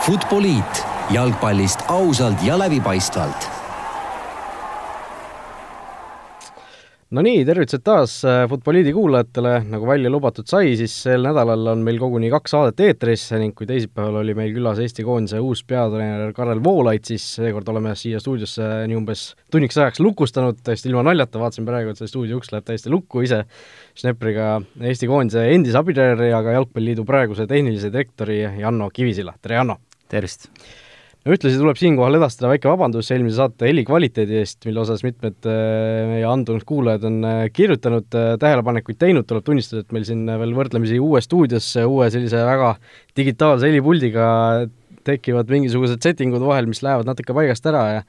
Futboliit jalgpallist ausalt ja läbipaistvalt. No nii, tervitused taas äh, Futboliidi kuulajatele, nagu välja lubatud sai, siis sel nädalal on meil koguni kaks saadet eetris ning kui teisipäeval oli meil külas Eesti koondise uus peatreener Karel Voolaid, siis seekord oleme siia stuudiosse nii umbes tunniks ajaks lukustanud, täiesti ilma naljata, vaatasin praegu, et see stuudio uks läheb täiesti lukku ise, Schnepperiga Eesti koondise endise abitreeneri ja ka Jalgpalliliidu praeguse tehnilise direktori Janno Kivisilla, tere Janno! Tervist! no ühtlasi tuleb siinkohal edastada väike vabandus eelmise saate heli kvaliteedi eest, mille osas mitmed äh, meie andunud kuulajad on äh, kirjutanud, äh, tähelepanekuid teinud, tuleb tunnistada, et meil siin veel võrdlemisi uue stuudiosse, uue sellise väga digitaalse helipuldiga tekivad mingisugused settingud vahel, mis lähevad natuke paigast ära ja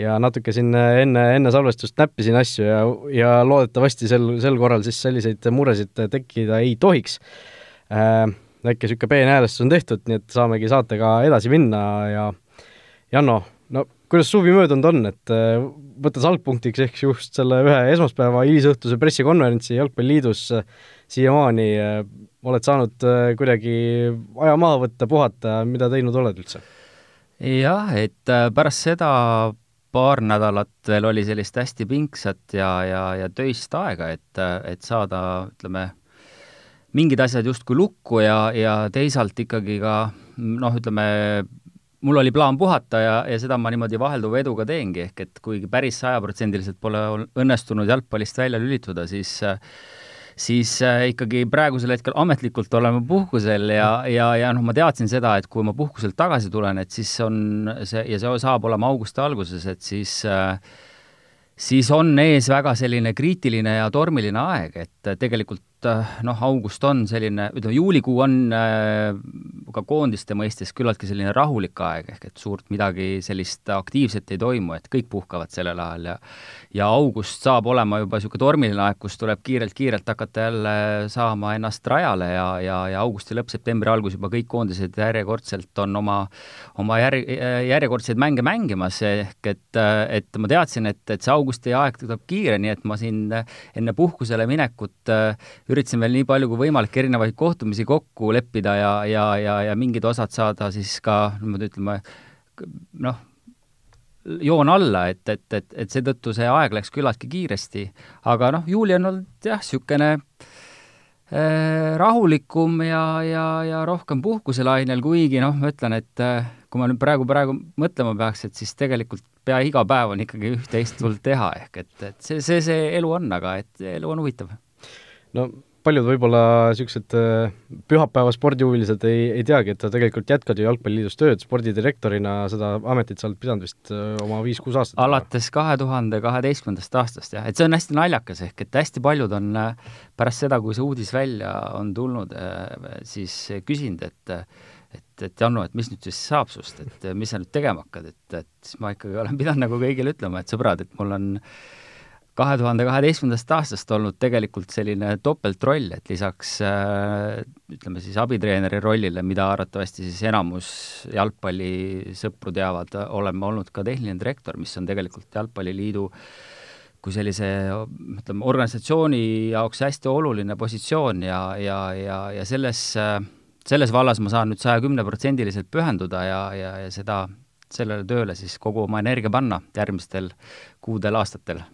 ja natuke siin enne, enne salvestust näppisin asju ja, ja loodetavasti sel, sel korral siis selliseid muresid tekkida ei tohiks äh,. Väike niisugune peenhäälestus on tehtud, nii et saamegi saatega edasi minna ja Janno, no kuidas suvi möödunud on, et äh, võttes algpunktiks ehk just selle ühe esmaspäeva hilisõhtuse pressikonverentsi Jalgpalliliidus äh, siiamaani äh, oled saanud kuidagi aja maha võtta, puhata, mida teinud oled üldse? jah, et pärast seda paar nädalat veel oli sellist hästi pingsat ja, ja, ja töist aega, et, et saada, ütleme, mingid asjad justkui lukku ja, ja teisalt ikkagi ka noh, ütleme, mul oli plaan puhata ja, ja seda ma niimoodi vahelduva eduga teengi, ehk et kuigi päris sajaprotsendiliselt pole õnnestunud jalgpallist välja lülituda, siis siis äh, ikkagi praegusel hetkel ametlikult oleme puhkusel ja, ja, ja noh, ma teadsin seda, et kui ma puhkuselt tagasi tulen, et siis on see, ja see saab olema augusti alguses, et siis äh, siis on ees väga selline kriitiline ja tormiline aeg, et tegelikult Äh, noh, august on selline, ütleme juulikuu on äh, ka koondiste mõistes küllaltki selline rahulik aeg, ehk et suurt midagi sellist aktiivset ei toimu, et kõik puhkavad sellel ajal ja ja august saab olema juba niisugune tormiline aeg, kus tuleb kiirelt-kiirelt hakata jälle saama ennast rajale ja, ja, ja augusti lõpp, septembri algus juba kõik koondised järjekordselt on oma, oma jär-, järjekordseid mänge mängimas, ehk et, et ma teadsin, et, et see augusti aeg tuleb kiire, nii et ma siin enne puhkusele minekut üritasin veel nii palju kui võimalik erinevaid kohtumisi kokku leppida ja, ja, ja, ja mingid osad saada siis ka niimoodi ütleme, noh, joon alla, et, et, et, et seetõttu see aeg läks küllaltki kiiresti, aga noh, juuli on olnud jah, niisugune äh, rahulikum ja, ja, ja rohkem puhkuselainel, kuigi noh, ma ütlen, et äh, kui ma nüüd praegu, praegu mõtlema peaks, et siis tegelikult pea iga päev on ikkagi üht-teist tulnud teha, ehk et, et see, see, see elu on, aga et elu on huvitav no paljud võib-olla niisugused äh, pühapäeva spordihuvilised ei, ei teagi, et sa tegelikult jätkad ju Jalgpalliliidus tööd spordidirektorina, seda ametit sa oled pidanud vist äh, oma viis-kuus aastat? alates kahe tuhande kaheteistkümnendast aastast, jah, et see on hästi naljakas, ehk et hästi paljud on äh, pärast seda, kui see uudis välja on tulnud, siis küsinud, et et, et Janno, et mis nüüd siis saab sust, et mis sa nüüd tegema hakkad, et, et siis ma ikkagi olen pidanud nagu kõigile ütlema, et sõbrad, et mul on äh, kahe tuhande kaheteistkümnendast aastast olnud tegelikult selline topeltroll, et lisaks äh, ütleme siis abitreeneri rollile, mida arvatavasti siis enamus jalgpallisõpru teavad, oleme olnud ka tehniline direktor, mis on tegelikult Jalgpalliliidu kui sellise ütleme, organisatsiooni jaoks hästi oluline positsioon ja, ja, ja, ja selles, selles vallas ma saan nüüd saja kümneprotsendiliselt pühenduda ja, ja, ja seda, sellele tööle siis kogu oma energia panna järgmistel kuudel-aastatel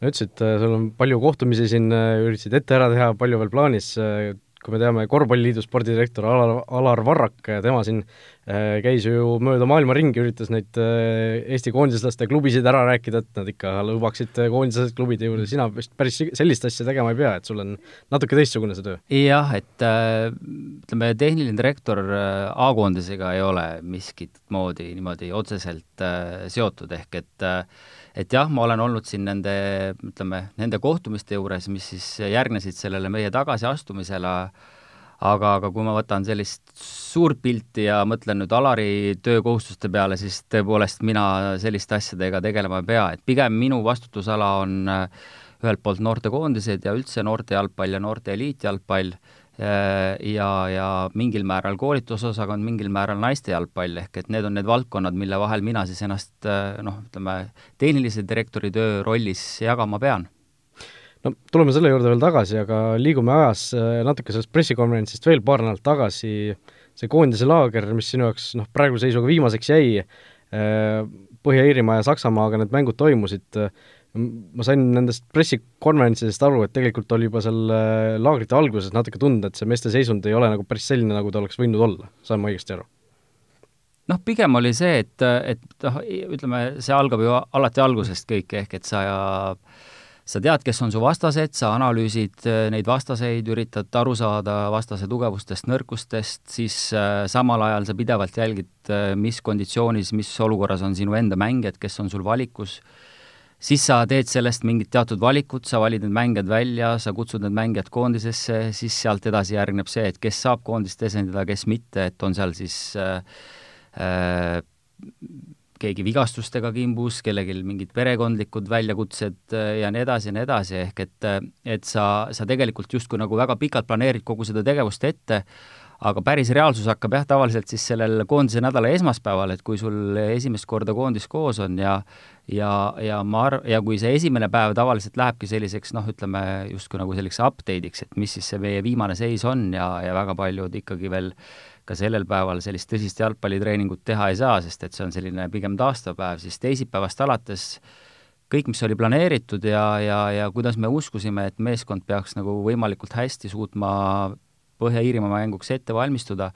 ütlesid, äh, sul on palju kohtumisi siin, äh, üritasid ette ära teha, palju veel plaanis, äh, kui me teame, Korvpalliliidu spordidirektor Alar, Alar Varrak, tema siin käis ju mööda maailma ringi, üritas neid Eesti koondislaste klubisid ära rääkida, et nad ikka lubaksid koondislased klubide juurde, sina vist päris sellist asja tegema ei pea, et sul on natuke teistsugune see töö? jah, et ütleme, tehniline direktor A-koondisega ei ole miskit moodi niimoodi otseselt seotud, ehk et äh, et jah, ma olen olnud siin nende, ütleme, nende kohtumiste juures, mis siis järgnesid sellele meie tagasiastumisele, aga, aga kui ma võtan sellist suurt pilti ja mõtlen nüüd Alari töökohustuste peale, siis tõepoolest mina selliste asjadega tegelema ei pea, et pigem minu vastutusala on äh, ühelt poolt noortekoondised ja üldse noorte jalgpall ja noorte eliitjalgpall ja, ja mingil määral koolitusosakond, mingil määral naiste jalgpall, ehk et need on need valdkonnad, mille vahel mina siis ennast äh, noh, ütleme, tehnilise direktori töö rollis jagama pean. No tuleme selle juurde veel tagasi, aga liigume ajas äh, natuke sellest pressikonverentsist veel paar nädalat tagasi, see koondise laager, mis sinu jaoks noh, praeguse seisuga viimaseks jäi, Põhja-Iirimaa ja Saksamaaga need mängud toimusid, ma sain nendest pressikonverentsidest aru, et tegelikult oli juba seal laagrite alguses natuke tunda, et see meeste seisund ei ole nagu päris selline, nagu ta oleks võinud olla, saan ma õigesti aru? noh, pigem oli see, et, et noh, ütleme, see algab ju alati algusest kõik, ehk et sa ja sa tead, kes on su vastased, sa analüüsid äh, neid vastaseid, üritad aru saada vastase tugevustest, nõrkustest, siis äh, samal ajal sa pidevalt jälgid, äh, mis konditsioonis, mis olukorras on sinu enda mängijad, kes on sul valikus, siis sa teed sellest mingit teatud valikut, sa valid need mängijad välja, sa kutsud need mängijad koondisesse, siis sealt edasi järgneb see, et kes saab koondist esindada, kes mitte, et on seal siis äh, äh, keegi vigastustega kimbus, kellelgi mingid perekondlikud väljakutsed äh, ja nii edasi ja nii edasi, ehk et, äh, et sa, sa tegelikult justkui nagu väga pikalt planeerid kogu seda tegevust ette, aga päris reaalsus hakkab jah, tavaliselt siis sellel koondise nädala esmaspäeval, et kui sul esimest korda koondis koos on ja ja, ja ma arv-, ja kui see esimene päev tavaliselt lähebki selliseks noh, ütleme justkui nagu selliseks update'iks, et mis siis see meie viimane seis on ja, ja väga paljud ikkagi veel ka sellel päeval sellist tõsist jalgpallitreeningut teha ei saa, sest et see on selline pigem taastav päev, siis teisipäevast alates kõik, mis oli planeeritud ja, ja, ja kuidas me uskusime, et meeskond peaks nagu võimalikult hästi suutma Põhja-Iirimaa mänguks ette valmistuda,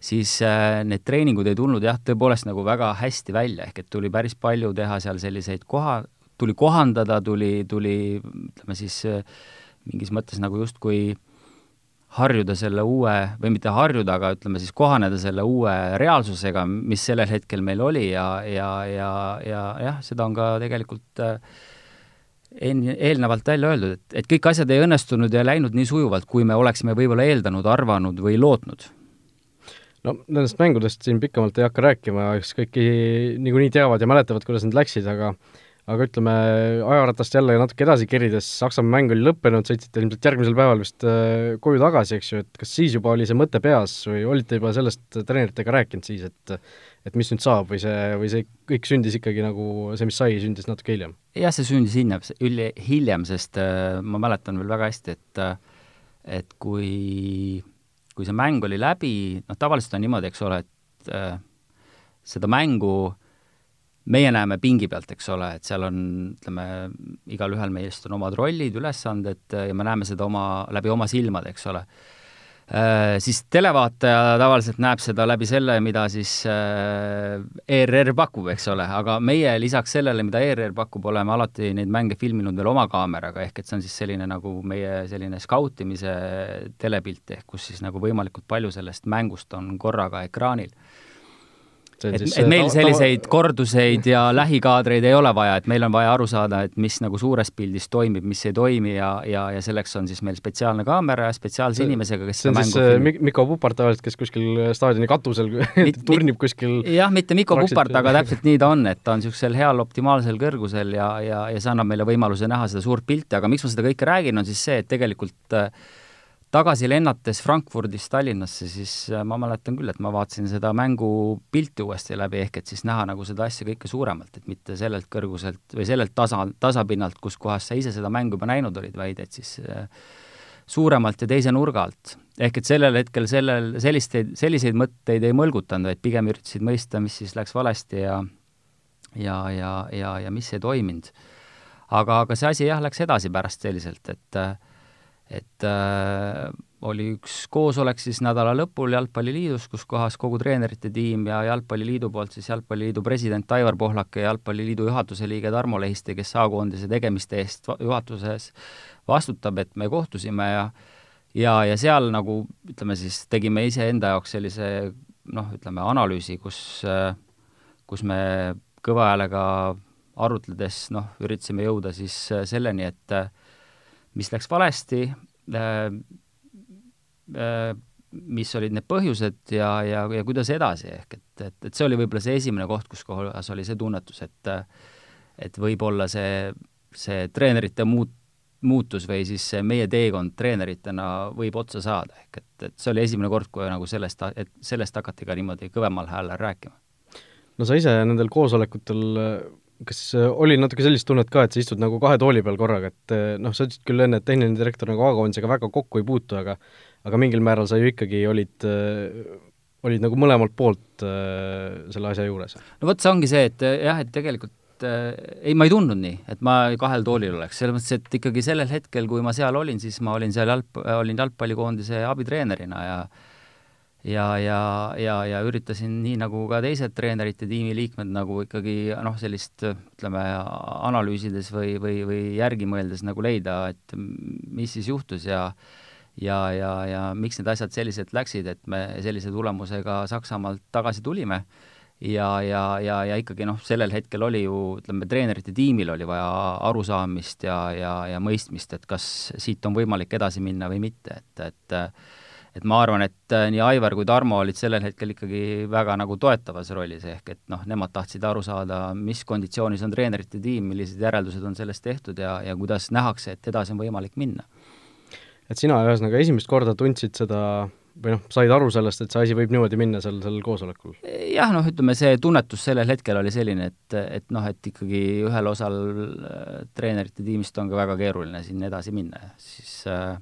siis äh, need treeningud ei tulnud jah, tõepoolest nagu väga hästi välja, ehk et tuli päris palju teha seal selliseid koha, tuli kohandada, tuli, tuli ütleme siis äh, mingis mõttes nagu justkui harjuda selle uue, või mitte harjuda, aga ütleme siis kohaneda selle uue reaalsusega, mis sellel hetkel meil oli ja, ja, ja, ja jah, seda on ka tegelikult äh, en-, eelnevalt välja öeldud, et, et kõik asjad ei õnnestunud ja läinud nii sujuvalt, kui me oleksime võib-olla eeldanud, arvanud või lootnud no nendest mängudest siin pikemalt ei hakka rääkima, eks kõik niikuinii teavad ja mäletavad, kuidas need läksid, aga aga ütleme, ajaratast jälle natuke edasi kerides, Saksamaa mäng oli lõppenud, sõitsite ilmselt järgmisel päeval vist äh, koju tagasi, eks ju, et kas siis juba oli see mõte peas või olite juba sellest treeneritega rääkinud siis, et et mis nüüd saab või see, või see kõik sündis ikkagi nagu, see, mis sai, sündis natuke hiljem? jah, see sündis hiljem, hiljem, sest äh, ma mäletan veel väga hästi, et äh, et kui, kui see mäng oli läbi, noh tavaliselt on niimoodi, eks ole, et äh, seda mängu äh, meie näeme pingi pealt, eks ole, et seal on, ütleme, igalühel meist on omad rollid, ülesanded ja me näeme seda oma, läbi oma silmade, eks ole äh,. Siis televaataja tavaliselt näeb seda läbi selle, mida siis äh, ERR pakub, eks ole, aga meie lisaks sellele, mida ERR pakub, oleme alati neid mänge filminud veel oma kaameraga, ehk et see on siis selline nagu meie selline skautimise telepilt, ehk kus siis nagu võimalikult palju sellest mängust on korraga ekraanil et, et meil selliseid korduseid ja lähikaadreid ei ole vaja, et meil on vaja aru saada, et mis nagu suures pildis toimib, mis ei toimi ja, ja, ja selleks on siis meil spetsiaalne kaamera ja spetsiaalse inimesega, kes see on siis äh, filmib. Mikko Pupart tavaliselt, kes kuskil staadioni katusel turnib kuskil jah, mitte Mikko Pupart, aga täpselt nii ta on, et ta on niisugusel heal optimaalsel kõrgusel ja, ja, ja see annab meile võimaluse näha seda suurt pilti, aga miks ma seda kõike räägin, on siis see, et tegelikult äh, tagasi lennates Frankfurdist Tallinnasse, siis äh, ma mäletan küll, et ma vaatasin seda mängu pilti uuesti läbi, ehk et siis näha nagu seda asja kõike suuremalt, et mitte sellelt kõrguselt või sellelt tasa, tasapinnalt, kus kohas sa ise seda mängu juba näinud olid, vaid et siis äh, suuremalt ja teise nurga alt. ehk et sellel hetkel sellel, sellisteid, selliseid mõtteid ei mõlgutanud, vaid pigem üritasid mõista, mis siis läks valesti ja ja, ja, ja, ja mis ei toiminud. aga, aga see asi jah, läks edasi pärast selliselt, et äh, et äh, oli üks koosolek siis nädala lõpul Jalgpalliliidus, kus kohas kogu treenerite tiim ja Jalgpalliliidu poolt siis Jalgpalliliidu president Aivar Pohlak ja Jalgpalliliidu juhatuse liige Tarmo Lehiste, kes A-koondise tegemiste eest juhatuses vastutab, et me kohtusime ja ja, ja seal nagu ütleme siis, tegime iseenda jaoks sellise noh, ütleme analüüsi, kus, kus me kõva häälega arutledes noh, üritasime jõuda siis selleni, et mis läks valesti äh,, äh, mis olid need põhjused ja, ja, ja kuidas edasi, ehk et, et, et see oli võib-olla see esimene koht, kus kohas oli see tunnetus, et et võib-olla see, see treenerite muut-, muutus või siis see meie teekond treeneritena võib otsa saada, ehk et, et see oli esimene kord, kui nagu sellest, et sellest hakati ka niimoodi kõvemal häälel rääkima. no sa ise nendel koosolekutel kas äh, oli natuke sellist tunnet ka, et sa istud nagu kahe tooli peal korraga, et äh, noh, sa ütlesid küll enne, et tehniline direktor nagu A-koondisega väga kokku ei puutu, aga aga mingil määral sa ju ikkagi olid äh, olid nagu mõlemalt poolt äh, selle asja juures? no vot, see ongi see, et jah, et tegelikult äh, ei, ma ei tundnud nii, et ma kahel toolil oleks, selles mõttes, et ikkagi sellel hetkel, kui ma seal olin, siis ma olin seal jalg, olin jalgpallikoondise abitreenerina ja ja, ja, ja, ja üritasin nii nagu ka teised treenerite tiimi liikmed nagu ikkagi noh, sellist ütleme, analüüsides või, või, või järgi mõeldes nagu leida, et mis siis juhtus ja ja, ja, ja miks need asjad selliselt läksid, et me sellise tulemusega Saksamaalt tagasi tulime. Ja, ja, ja, ja ikkagi noh, sellel hetkel oli ju, ütleme, treenerite tiimil oli vaja arusaamist ja, ja, ja mõistmist, et kas siit on võimalik edasi minna või mitte, et, et et ma arvan, et nii Aivar kui Tarmo olid sellel hetkel ikkagi väga nagu toetavas rollis, ehk et noh, nemad tahtsid aru saada, mis konditsioonis on treenerite tiim, millised järeldused on sellest tehtud ja, ja kuidas nähakse, et edasi on võimalik minna et sina ühesõnaga esimest korda tundsid seda või noh, said aru sellest, et see asi võib niimoodi minna seal, sellel koosolekul? jah, noh, ütleme see tunnetus sellel hetkel oli selline, et, et noh, et ikkagi ühel osal äh, treenerite tiimist on ka väga keeruline siin edasi minna ja siis äh,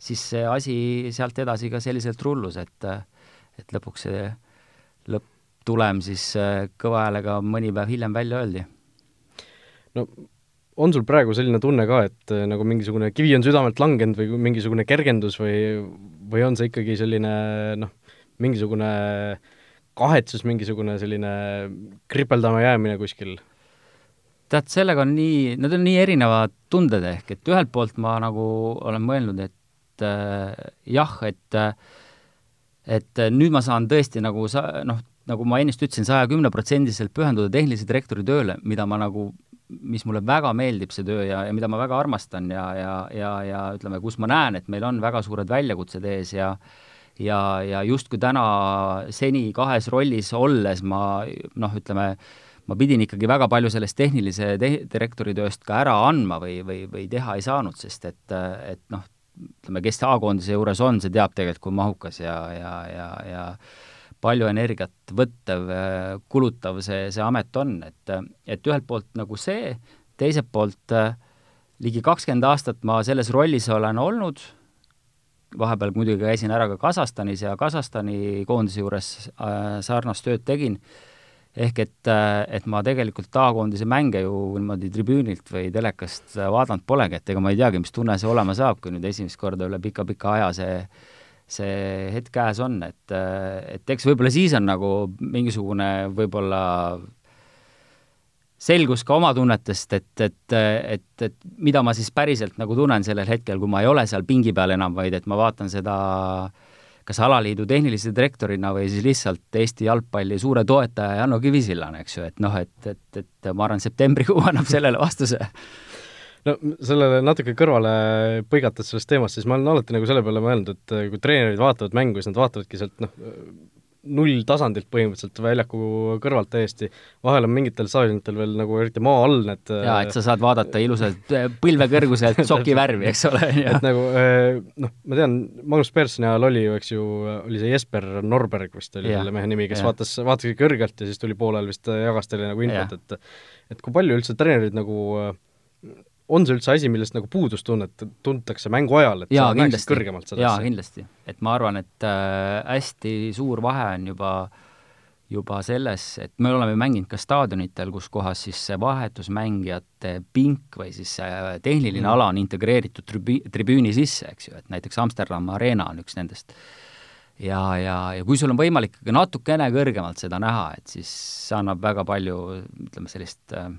siis see asi sealt edasi ka selliselt rullus, et et lõpuks see lõpptulem siis äh, kõva häälega mõni päev hiljem välja öeldi. no on sul praegu selline tunne ka, et äh, nagu mingisugune kivi on südamelt langenud või mingisugune kergendus või, või on see ikkagi selline noh, mingisugune kahetsus, mingisugune selline kripeldama jäämine kuskil? tead, sellega on nii, need on nii erinevad tunded ehk, et ühelt poolt ma nagu olen mõelnud, et äh, jah, et äh, et nüüd ma saan tõesti nagu sa-, noh, nagu ma ennist ütlesin, saja kümne protsendiliselt pühenduda tehnilise direktori tööle, mida ma nagu mis mulle väga meeldib, see töö ja, ja mida ma väga armastan ja, ja, ja, ja ütleme, kus ma näen, et meil on väga suured väljakutsed ees ja ja, ja justkui täna seni kahes rollis olles ma noh, ütleme, ma pidin ikkagi väga palju sellest tehnilise te-, direktori tööst ka ära andma või, või, või teha ei saanud, sest et, et noh, ütleme, kes A-koondise juures on, see teab tegelikult, kui mahukas ja, ja, ja, ja palju energiat võttev, kulutav see, see amet on, et, et ühelt poolt nagu see, teiselt poolt ligi kakskümmend aastat ma selles rollis olen olnud, vahepeal muidugi käisin ära ka Kasahstanis ja Kasahstani koondise juures äh, sarnast tööd tegin, ehk et, et ma tegelikult A-koondise mänge ju niimoodi tribüünilt või telekast vaadanud polegi, et ega ma ei teagi, mis tunne see olema saab, kui nüüd esimest korda üle pika-pika aja see see hetk käes on, et, et eks võib-olla siis on nagu mingisugune võib-olla selgus ka oma tunnetest, et, et, et, et mida ma siis päriselt nagu tunnen sellel hetkel, kui ma ei ole seal pingi peal enam, vaid et ma vaatan seda kas alaliidu tehnilise direktorina või siis lihtsalt Eesti jalgpalli suure toetaja Janno Kivisillana, eks ju, et noh, et, et, et ma arvan, septembrikuu annab sellele vastuse. No sellele natuke kõrvale põigates sellest teemast, siis ma olen alati nagu selle peale mõelnud, et kui treenerid vaatavad mängu, siis nad vaatavadki sealt noh, nulltasandilt põhimõtteliselt väljaku kõrvalt täiesti, vahel on mingitel staadionitel veel nagu eriti maa all need äh, jaa, et sa saad vaadata ilusalt äh, põlvekõrguselt soki värvi, eks ole. et nagu noh, ma tean, Magnus Perssoni ajal oli ju, eks ju, oli see Jesper Norberg vist oli selle mehe nimi, kes ja. vaatas, vaatas kõrgelt ja siis tuli poolel vist jagas teile nagu infot, et et kui palju üldse treenerid nagu on see üldse asi, millest nagu puudust tunnet, tuntakse mängu ajal, et jaa, sa näeksid kõrgemalt seda jaa, kindlasti. et ma arvan, et äh, hästi suur vahe on juba juba selles, et me oleme mänginud ka staadionitel, kus kohas siis see vahetusmängijate pink või siis see tehniline mm. ala on integreeritud tribü-, tribüüni sisse, eks ju, et näiteks Amsterdam Arena on üks nendest. ja, ja, ja kui sul on võimalik ikkagi natukene kõrgemalt seda näha, et siis see annab väga palju, ütleme, sellist äh,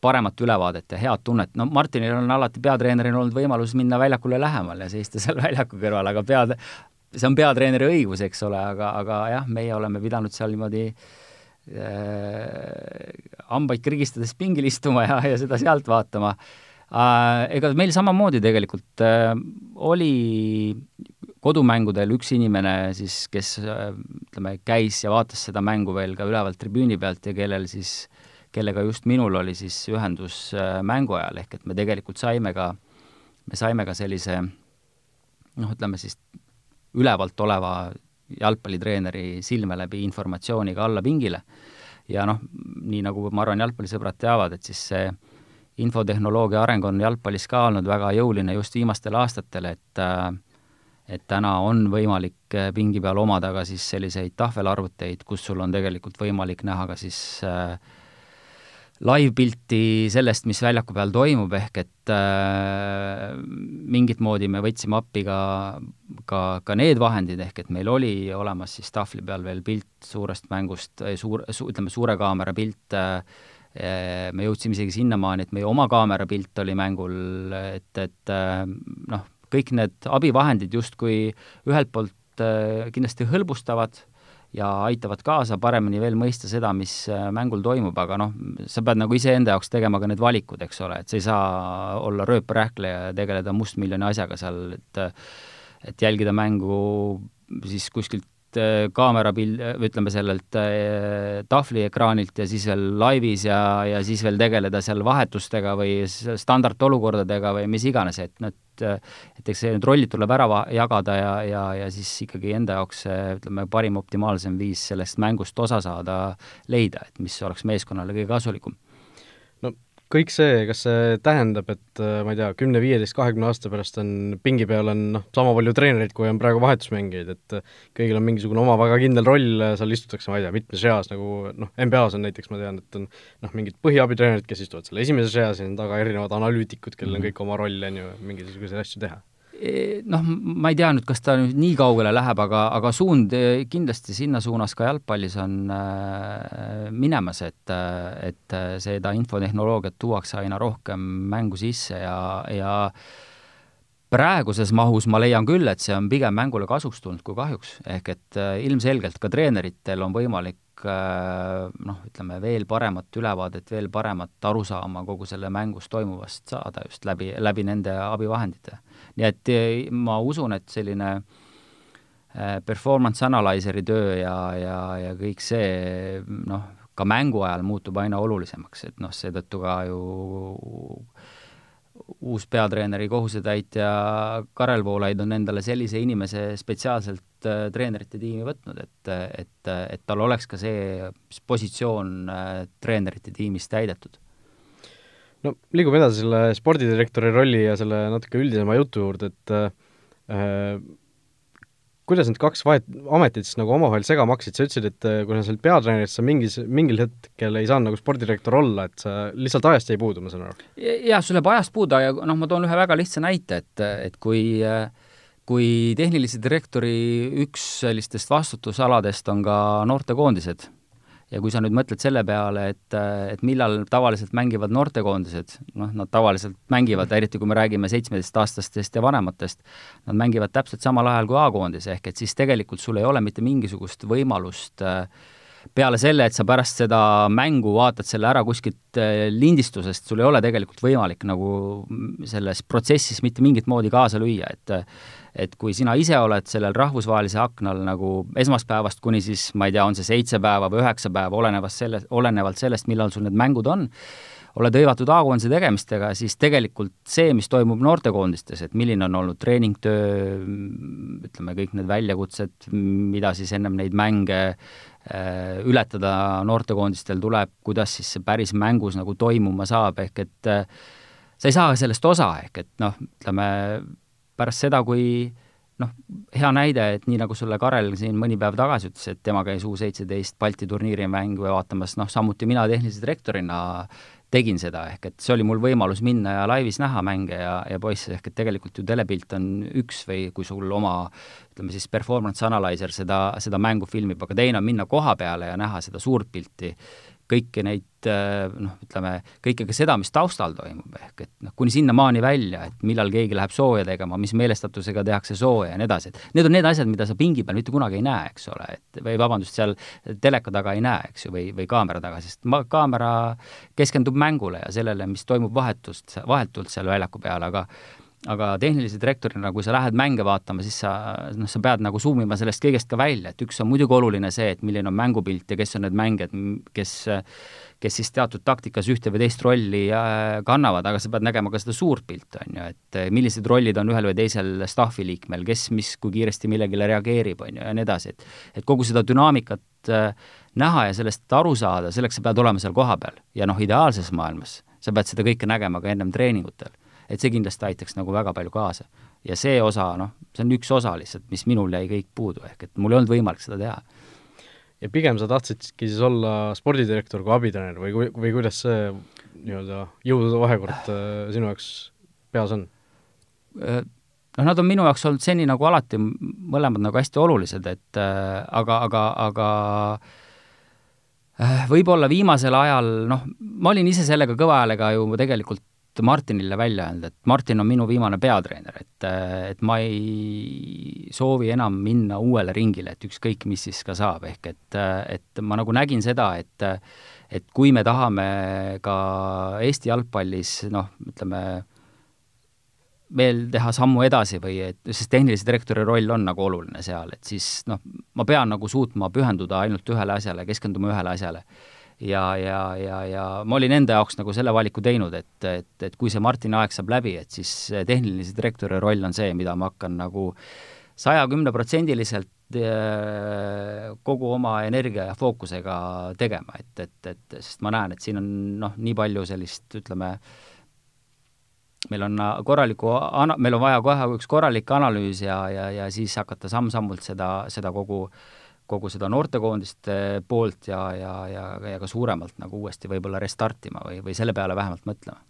paremat ülevaadet ja head tunnet, no Martinil on alati peatreenerina olnud võimalus minna väljakule lähemal ja seista seal väljaku kõrval, aga pead, see on peatreeneri õigus, eks ole, aga, aga jah, meie oleme pidanud seal niimoodi äh, hambaid krigistades pingil istuma ja, ja seda sealt vaatama äh,. Ega meil samamoodi tegelikult äh, oli kodumängudel üks inimene siis, kes äh, ütleme, käis ja vaatas seda mängu veel ka ülevalt tribüüni pealt ja kellel siis äh, kellega just minul oli siis ühendus äh, mängu ajal, ehk et me tegelikult saime ka, me saime ka sellise noh, ütleme siis ülevalt oleva jalgpallitreeneri silme läbi informatsiooniga alla pingile. ja noh, nii nagu ma arvan, jalgpallisõbrad teavad, et siis see infotehnoloogia areng on jalgpallis ka olnud väga jõuline just viimastel aastatel, et äh, et täna on võimalik pingi peal omada ka siis selliseid tahvelarvuteid, kus sul on tegelikult võimalik näha ka siis äh, live-pilti sellest, mis väljaku peal toimub, ehk et äh, mingit moodi me võtsime appi ka, ka, ka need vahendid, ehk et meil oli olemas siis tahvli peal veel pilt suurest mängust, suur su,, ütleme, suure kaamera pilt äh,, me jõudsime isegi sinnamaani, et meie oma kaamera pilt oli mängul, et, et äh, noh, kõik need abivahendid justkui ühelt poolt äh, kindlasti hõlbustavad ja aitavad kaasa paremini veel mõista seda, mis äh, mängul toimub, aga noh, sa pead nagu iseenda jaoks tegema ka need valikud, eks ole, et sa ei saa olla rööprähkleja ja tegeleda mustmiljoni asjaga seal, et et jälgida mängu siis kuskilt äh, kaamera pil-, ütleme sellelt äh, tahvliekraanilt ja siis veel laivis ja, ja siis veel tegeleda seal vahetustega või standardolukordadega või mis iganes, et need et eks see, need rollid tuleb ära jagada ja, ja, ja siis ikkagi enda jaoks ütleme, parim optimaalsem viis sellest mängust osa saada leida, et mis oleks meeskonnale kõige kasulikum kõik see, kas see tähendab, et äh, ma ei tea, kümne, viieteist, kahekümne aasta pärast on pingi peal on noh, sama palju treenereid, kui on praegu vahetusmängijaid, et äh, kõigil on mingisugune oma väga kindel roll, seal istutakse, ma ei tea, mitmes reas, nagu noh, NBA-s on näiteks, ma tean, et on noh, mingid põhiabitreenerid, kes istuvad seal esimeses reas ja on taga erinevad analüütikud, kellel on mhm. kõik oma roll, on ju, mingisuguseid asju teha noh, ma ei tea nüüd, kas ta nüüd nii kaugele läheb, aga, aga suund eh, kindlasti sinna suunas ka jalgpallis on äh, minemas, et, et seda infotehnoloogiat tuuakse aina rohkem mängu sisse ja, ja praeguses mahus ma leian küll, et see on pigem mängule kasuks tulnud kui kahjuks, ehk et äh, ilmselgelt ka treeneritel on võimalik noh, ütleme veel paremat ülevaadet, veel paremat arusaama kogu selle mängus toimuvast saada just läbi, läbi nende abivahendite nii et eh, ma usun, et selline eh, performance analyzer'i töö ja, ja, ja kõik see noh, ka mängu ajal muutub aina olulisemaks, et noh, seetõttu ka ju uus peatreeneri kohusetäitja Karel Voolaid on endale sellise inimese spetsiaalselt äh, treenerite tiimi võtnud, et, et, et tal oleks ka see positsioon treenerite tiimis täidetud no liigume edasi selle spordidirektori rolli ja selle natuke üldisema jutu juurde, et äh, kuidas need kaks vahet, ametit siis nagu omavahel segama hakkasid, sa ütlesid, et äh, kui sa seal peatreeneris, sa mingis, mingil hetkel ei saanud nagu spordidirektor olla, et sa lihtsalt ajast jäi puudu, ma saan aru? jah, sul jääb ajast puudu ja noh, ma toon ühe väga lihtsa näite, et, et kui kui tehnilise direktori üks sellistest vastutusaladest on ka noortekoondised ja kui sa nüüd mõtled selle peale, et, et millal tavaliselt mängivad noortekoondised, noh, nad tavaliselt mängivad, eriti kui me räägime seitsmeteistaastastest ja vanematest, nad mängivad täpselt samal ajal kui A-koondis, ehk et siis tegelikult sul ei ole mitte mingisugust võimalust äh, peale selle, et sa pärast seda mängu vaatad selle ära kuskilt äh, lindistusest, sul ei ole tegelikult võimalik nagu selles protsessis mitte mingit moodi kaasa lüüa, et et kui sina ise oled sellel rahvusvahelise aknal nagu esmaspäevast kuni siis, ma ei tea, on see seitse päeva või üheksa päeva, olenevast selle, olenevalt sellest, millal sul need mängud on, oled hõivatud A-koondise tegemistega, siis tegelikult see, mis toimub noortekoondistes, et milline on olnud treeningtöö, ütleme, kõik need väljakutsed, mida siis ennem neid mänge äh, ületada noortekoondistel tuleb, kuidas siis see päris mängus nagu toimuma saab, ehk et äh, sa ei saa sellest osa, ehk et noh, ütleme, pärast seda, kui noh, hea näide, et nii nagu sulle Karel siin mõni päev tagasi ütles, et tema käis U seitseteist Balti turniiri mängu vaatamas, noh samuti mina tehnilise direktorina tegin seda, ehk et see oli mul võimalus minna ja laivis näha mänge ja, ja poisse, ehk et tegelikult ju telepilt on üks või kui sul oma ütleme siis performance analyzer seda, seda mängu filmib, aga teine on minna koha peale ja näha seda suurt pilti kõiki neid äh, noh, ütleme, kõike ka seda, mis taustal toimub, ehk et noh, kuni sinnamaani välja, et millal keegi läheb sooja tegema, mis meelestatusega tehakse sooja ja nii edasi, et need on need asjad, mida sa pingi peal mitte kunagi ei näe, eks ole, et või vabandust, seal teleka taga ei näe, eks ju, või, või kaamera taga, sest ma, kaamera keskendub mängule ja sellele, mis toimub vahetust, vahetult seal väljaku peal, aga aga tehnilise direktorina, kui sa lähed mänge vaatama, siis sa, noh, sa pead nagu zoom ima sellest kõigest ka välja, et üks on muidugi oluline see, et milline on mängupilt ja kes on need mängijad, kes kes siis teatud taktikas ühte või teist rolli äh, kannavad, aga sa pead nägema ka seda suurt pilti, on ju, et millised rollid on ühel või teisel staffi liikmel, kes mis, kui kiiresti millegile reageerib, on ju, ja nii edasi, et et kogu seda dünaamikat äh, näha ja sellest aru saada, selleks sa pead olema seal kohapeal. ja noh, ideaalses maailmas sa pead seda kõike nägema ka ennem treeningutel et see kindlasti aitaks nagu väga palju kaasa. ja see osa, noh, see on üks osa lihtsalt, mis minul jäi kõik puudu, ehk et mul ei olnud võimalik seda teha. ja pigem sa tahtsidki siis olla spordidirektor kui abitreener või, või kuidas see nii-öelda jõudude vahekord äh, sinu jaoks peas on? Noh, nad on minu jaoks olnud seni nagu alati mõlemad nagu hästi olulised, et äh, aga, aga, aga äh, võib-olla viimasel ajal, noh, ma olin ise sellega kõva häälega ju tegelikult Martinile välja öelnud, et Martin on minu viimane peatreener, et, et ma ei soovi enam minna uuele ringile, et ükskõik, mis siis ka saab, ehk et, et ma nagu nägin seda, et et kui me tahame ka Eesti jalgpallis noh, ütleme, veel teha sammu edasi või et, sest tehnilise direktori roll on nagu oluline seal, et siis noh, ma pean nagu suutma pühenduda ainult ühele asjale, keskenduma ühele asjale. Ja, ja, ja, ja ma olin enda jaoks nagu selle valiku teinud, et, et, et kui see Martini aeg saab läbi, et siis tehnilise direktori roll on see, mida ma hakkan nagu saja kümneprotsendiliselt äh, kogu oma energia ja fookusega tegema, et, et, et sest ma näen, et siin on noh, nii palju sellist, ütleme, meil on äh, korraliku ana-, meil on vaja kohe üks korralik analüüs ja, ja, ja siis hakata samm-sammult seda, seda kogu, kogu seda noortekoondiste poolt ja, ja, ja, ja ka suuremalt nagu uuesti võib-olla restartima või, või selle peale vähemalt mõtlema.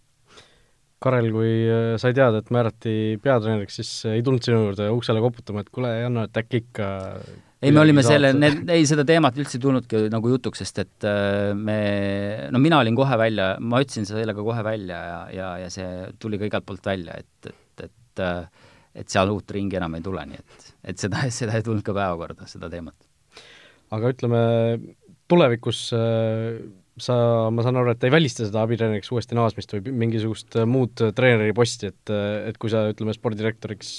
Karel, kui äh, sai teada, et määrati peatreeneriks, siis ei tulnud sinu juurde uksele koputama, et kuule, Janno, et äkki ikka ei, me olime selle, need, ei, seda teemat üldse ei tulnudki nagu jutuks, sest et äh, me, no mina olin kohe välja, ma ütlesin sellega kohe välja ja, ja, ja see tuli ka igalt poolt välja, et, et, et äh, et seal uut ringi enam ei tule, nii et, et seda, seda ei tulnud ka päevakorda, seda teemat. Aga ütleme, tulevikus äh, sa, ma saan aru, et ei välista seda abitreeneriks uuesti naasmist või mingisugust muud treeneri posti, et, et kui sa, ütleme, spordidirektoriks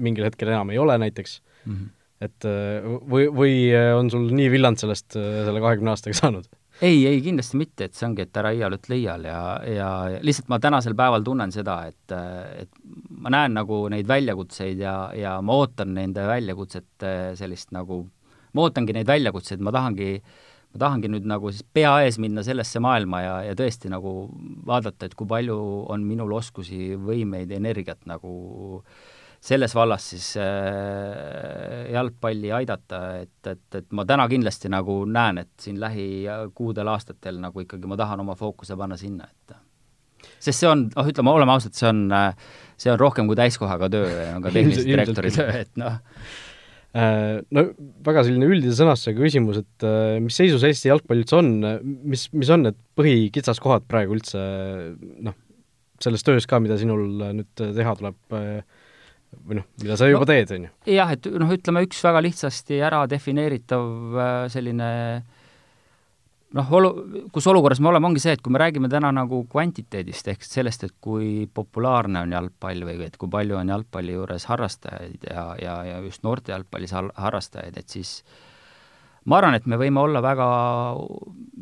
mingil hetkel enam ei ole näiteks mm, -hmm et äh, või, või äh, on sul nii villand sellest äh, selle kahekümne aastaga saanud? ei, ei kindlasti mitte, et see ongi, et ära iial ütle iial ja, ja lihtsalt ma tänasel päeval tunnen seda, et, et ma näen nagu neid väljakutseid ja, ja ma ootan nende väljakutsete sellist nagu, ma ootangi neid väljakutseid, ma tahangi, ma tahangi nüüd nagu siis pea ees minna sellesse maailma ja, ja tõesti nagu vaadata, et kui palju on minul oskusi, võimeid, energiat nagu äh, selles vallas siis äh, jalgpalli aidata, et, et, et ma täna kindlasti nagu näen, et siin lähikuudel, aastatel nagu ikkagi ma tahan oma fookuse panna sinna, et sest see on, noh, ütleme, oleme ausad, see on, see on rohkem kui täiskohaga töö ja ka tehnilise direktori töö, et noh äh, no väga selline üldise sõnastusega küsimus, et äh, mis seisus Eesti jalgpall üldse on, mis, mis on need põhikitsaskohad praegu üldse noh, selles töös ka, mida sinul nüüd teha tuleb äh, või noh, mida sa juba no, teed, on ju? jah, et noh, ütleme üks väga lihtsasti ära defineeritav äh, selline noh, olu-, kus olukorras me oleme, ongi see, et kui me räägime täna nagu kvantiteedist, ehk sellest, et kui populaarne on jalgpall või et kui palju on jalgpalli juures harrastajaid ja, ja, ja just noorte jalgpallis harrastajaid, et siis ma arvan, et me võime olla väga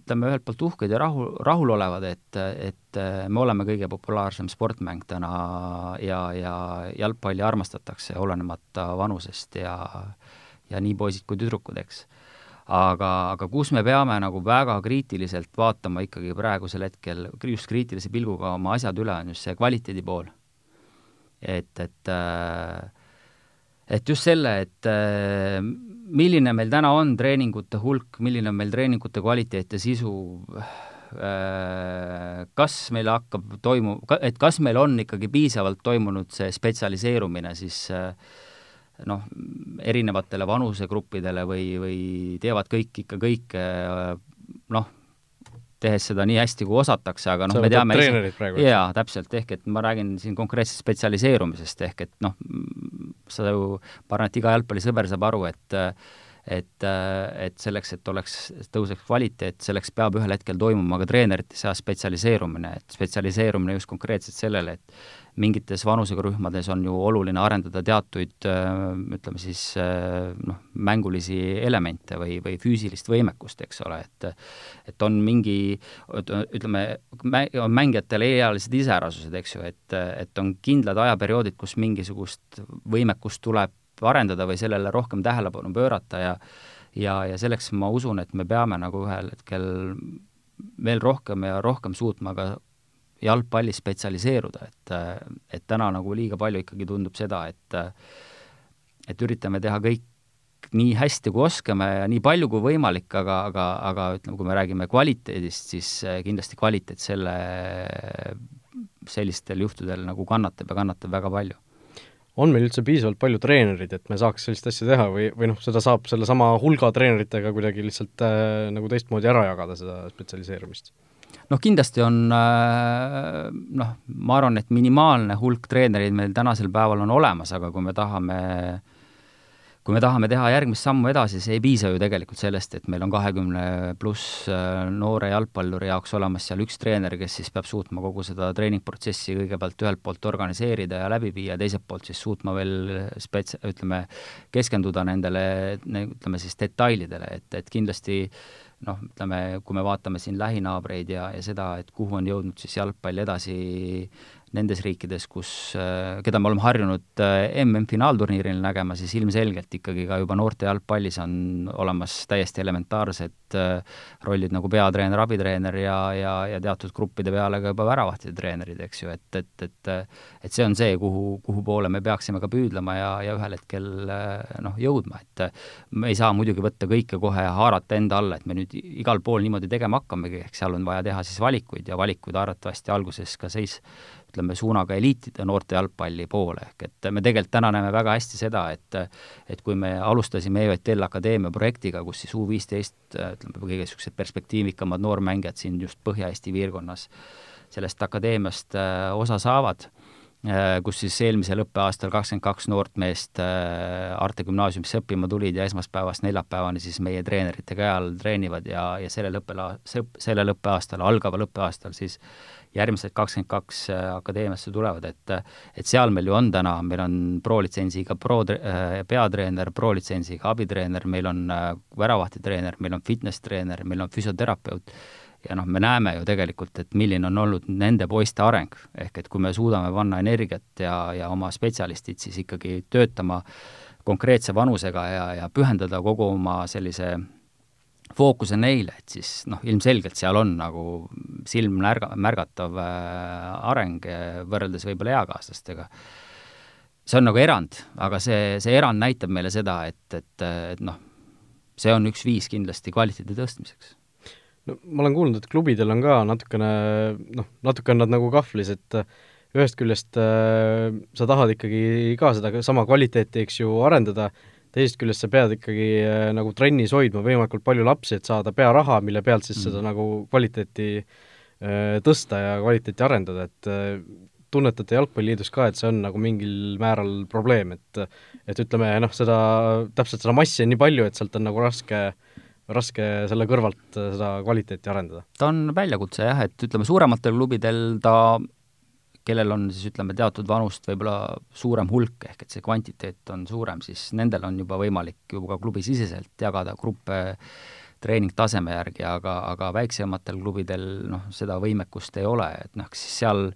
ütleme, ühelt poolt uhked ja rahu, rahulolevad, et, et me oleme kõige populaarsem sportmäng täna ja, ja jalgpalli armastatakse olenemata vanusest ja ja nii poisid kui tüdrukud, eks. Aga, aga kus me peame nagu väga kriitiliselt vaatama ikkagi praegusel hetkel, just kriitilise pilguga oma asjad üle, on just see kvaliteedi pool. et, et et just selle, et milline meil täna on treeningute hulk, milline on meil treeningute kvaliteet ja sisu, äh, kas meil hakkab toimu-, et kas meil on ikkagi piisavalt toimunud see spetsialiseerumine siis äh, noh, erinevatele vanusegruppidele või, või teevad kõik ikka kõike äh, noh, tehes seda nii hästi, kui osatakse, aga noh, me teame jaa, täpselt, ehk et ma räägin siin konkreetselt spetsialiseerumisest, ehk et noh, sa ju, ma arvan, et iga jalgpallisõber saab aru, et et, et selleks, et oleks, tõuseks kvaliteet, selleks peab ühel hetkel toimuma ka treenerite seas spetsialiseerumine, et spetsialiseerumine just konkreetselt sellele, et mingites vanusegrühmades on ju oluline arendada teatuid ütleme siis noh, mängulisi elemente või, või füüsilist võimekust, eks ole, et et on mingi, ütleme, mängijatel ealised iseärasused, eks ju, et, et on kindlad ajaperioodid, kus mingisugust võimekust tuleb arendada või sellele rohkem tähelepanu pöörata ja ja, ja selleks ma usun, et me peame nagu ühel hetkel veel rohkem ja rohkem suutma ka jalgpallis spetsialiseeruda, et et täna nagu liiga palju ikkagi tundub seda, et et üritame teha kõik nii hästi, kui oskame ja nii palju kui võimalik, aga, aga, aga ütleme, kui me räägime kvaliteedist, siis kindlasti kvaliteet selle, sellistel juhtudel nagu kannatab ja kannatab väga palju on meil üldse piisavalt palju treenereid, et me saaks sellist asja teha või, või noh, seda saab sellesama hulga treeneritega kuidagi lihtsalt äh, nagu teistmoodi ära jagada, seda spetsialiseerumist? Noh, kindlasti on äh, noh, ma arvan, et minimaalne hulk treenereid meil tänasel päeval on olemas, aga kui me tahame äh, kui me tahame teha järgmist sammu edasi, see ei piisa ju tegelikult sellest, et meil on kahekümne pluss äh, noore jalgpalluri jaoks olemas seal üks treener, kes siis peab suutma kogu seda treeningprotsessi kõigepealt ühelt poolt organiseerida ja läbi viia, teiselt poolt siis suutma veel spets-, ütleme, keskenduda nendele, ütleme siis detailidele, et, et kindlasti noh, ütleme, kui me vaatame siin lähinaabreid ja, ja seda, et kuhu on jõudnud siis jalgpall edasi nendes riikides, kus, äh, keda me oleme harjunud äh, MM-finaalturniiril nägema, siis ilmselgelt ikkagi ka juba noorte jalgpallis on olemas täiesti elementaarsed äh, rollid nagu peatreener, abitreener ja, ja, ja teatud gruppide peale ka juba väravahtide treenerid, eks ju, et, et, et et see on see, kuhu, kuhu poole me peaksime ka püüdlema ja, ja ühel hetkel noh, jõudma, et me ei saa muidugi võtta kõike kohe ja haarata enda alla, et me nüüd igal pool niimoodi tegema hakkamegi, ehk seal on vaja teha siis valikuid ja valikuid arvatavasti alguses ka seis ütleme, suunaga eliitide noorte jalgpalli poole, ehk et me tegelikult täna näeme väga hästi seda, et et kui me alustasime EÜTL Akadeemia projektiga, kus siis U15 ütleme, kõige niisugused perspektiivikamad noormängijad siin just Põhja-Eesti piirkonnas sellest akadeemiast äh, osa saavad, kus siis eelmisel õppeaastal kakskümmend kaks noort meest äh, Arte gümnaasiumisse õppima tulid ja esmaspäevast neljapäevani siis meie treenerite käe all treenivad ja, ja sellel õppela-, sellel õppeaastal, algaval õppeaastal siis järgmised kakskümmend kaks äh, akadeemiasse tulevad, et et seal meil ju on täna, meil on pro-litsentsiga pro äh, peatreener, pro-litsentsiga abitreener, meil on äh, väravahtide meil on fitness-treener, meil on füsioterapeut, ja noh, me näeme ju tegelikult, et milline on olnud nende poiste areng, ehk et kui me suudame panna energiat ja, ja oma spetsialistid siis ikkagi töötama konkreetse vanusega ja, ja pühendada kogu oma sellise fookus on neile, et siis noh, ilmselgelt seal on nagu silmnärga-, märgatav äh, areng äh, võrreldes võib-olla eakaaslastega. see on nagu erand, aga see, see erand näitab meile seda, et, et, et noh, see on üks viis kindlasti kvaliteedi tõstmiseks. No ma olen kuulnud, et klubidel on ka natukene noh, natuke on nad nagu kahvlis, et ühest küljest äh, sa tahad ikkagi ka seda sama kvaliteeti, eks ju, arendada, teisest küljest sa pead ikkagi äh, nagu trennis hoidma võimalikult palju lapsi, et saada pearaha, mille pealt siis mm. seda nagu kvaliteeti äh, tõsta ja kvaliteeti arendada, et äh, tunnetate Jalgpalliliidus ka, et see on nagu mingil määral probleem, et et ütleme noh, seda, täpselt seda massi on nii palju, et sealt on nagu raske raske selle kõrvalt seda kvaliteeti arendada? ta on väljakutse jah, et ütleme, suurematel klubidel ta kellel on siis ütleme, teatud vanust võib-olla suurem hulk, ehk et see kvantiteet on suurem, siis nendel on juba võimalik juba klubisiseselt jagada gruppe treeningtaseme järgi, aga, aga väiksematel klubidel noh, seda võimekust ei ole, et noh, seal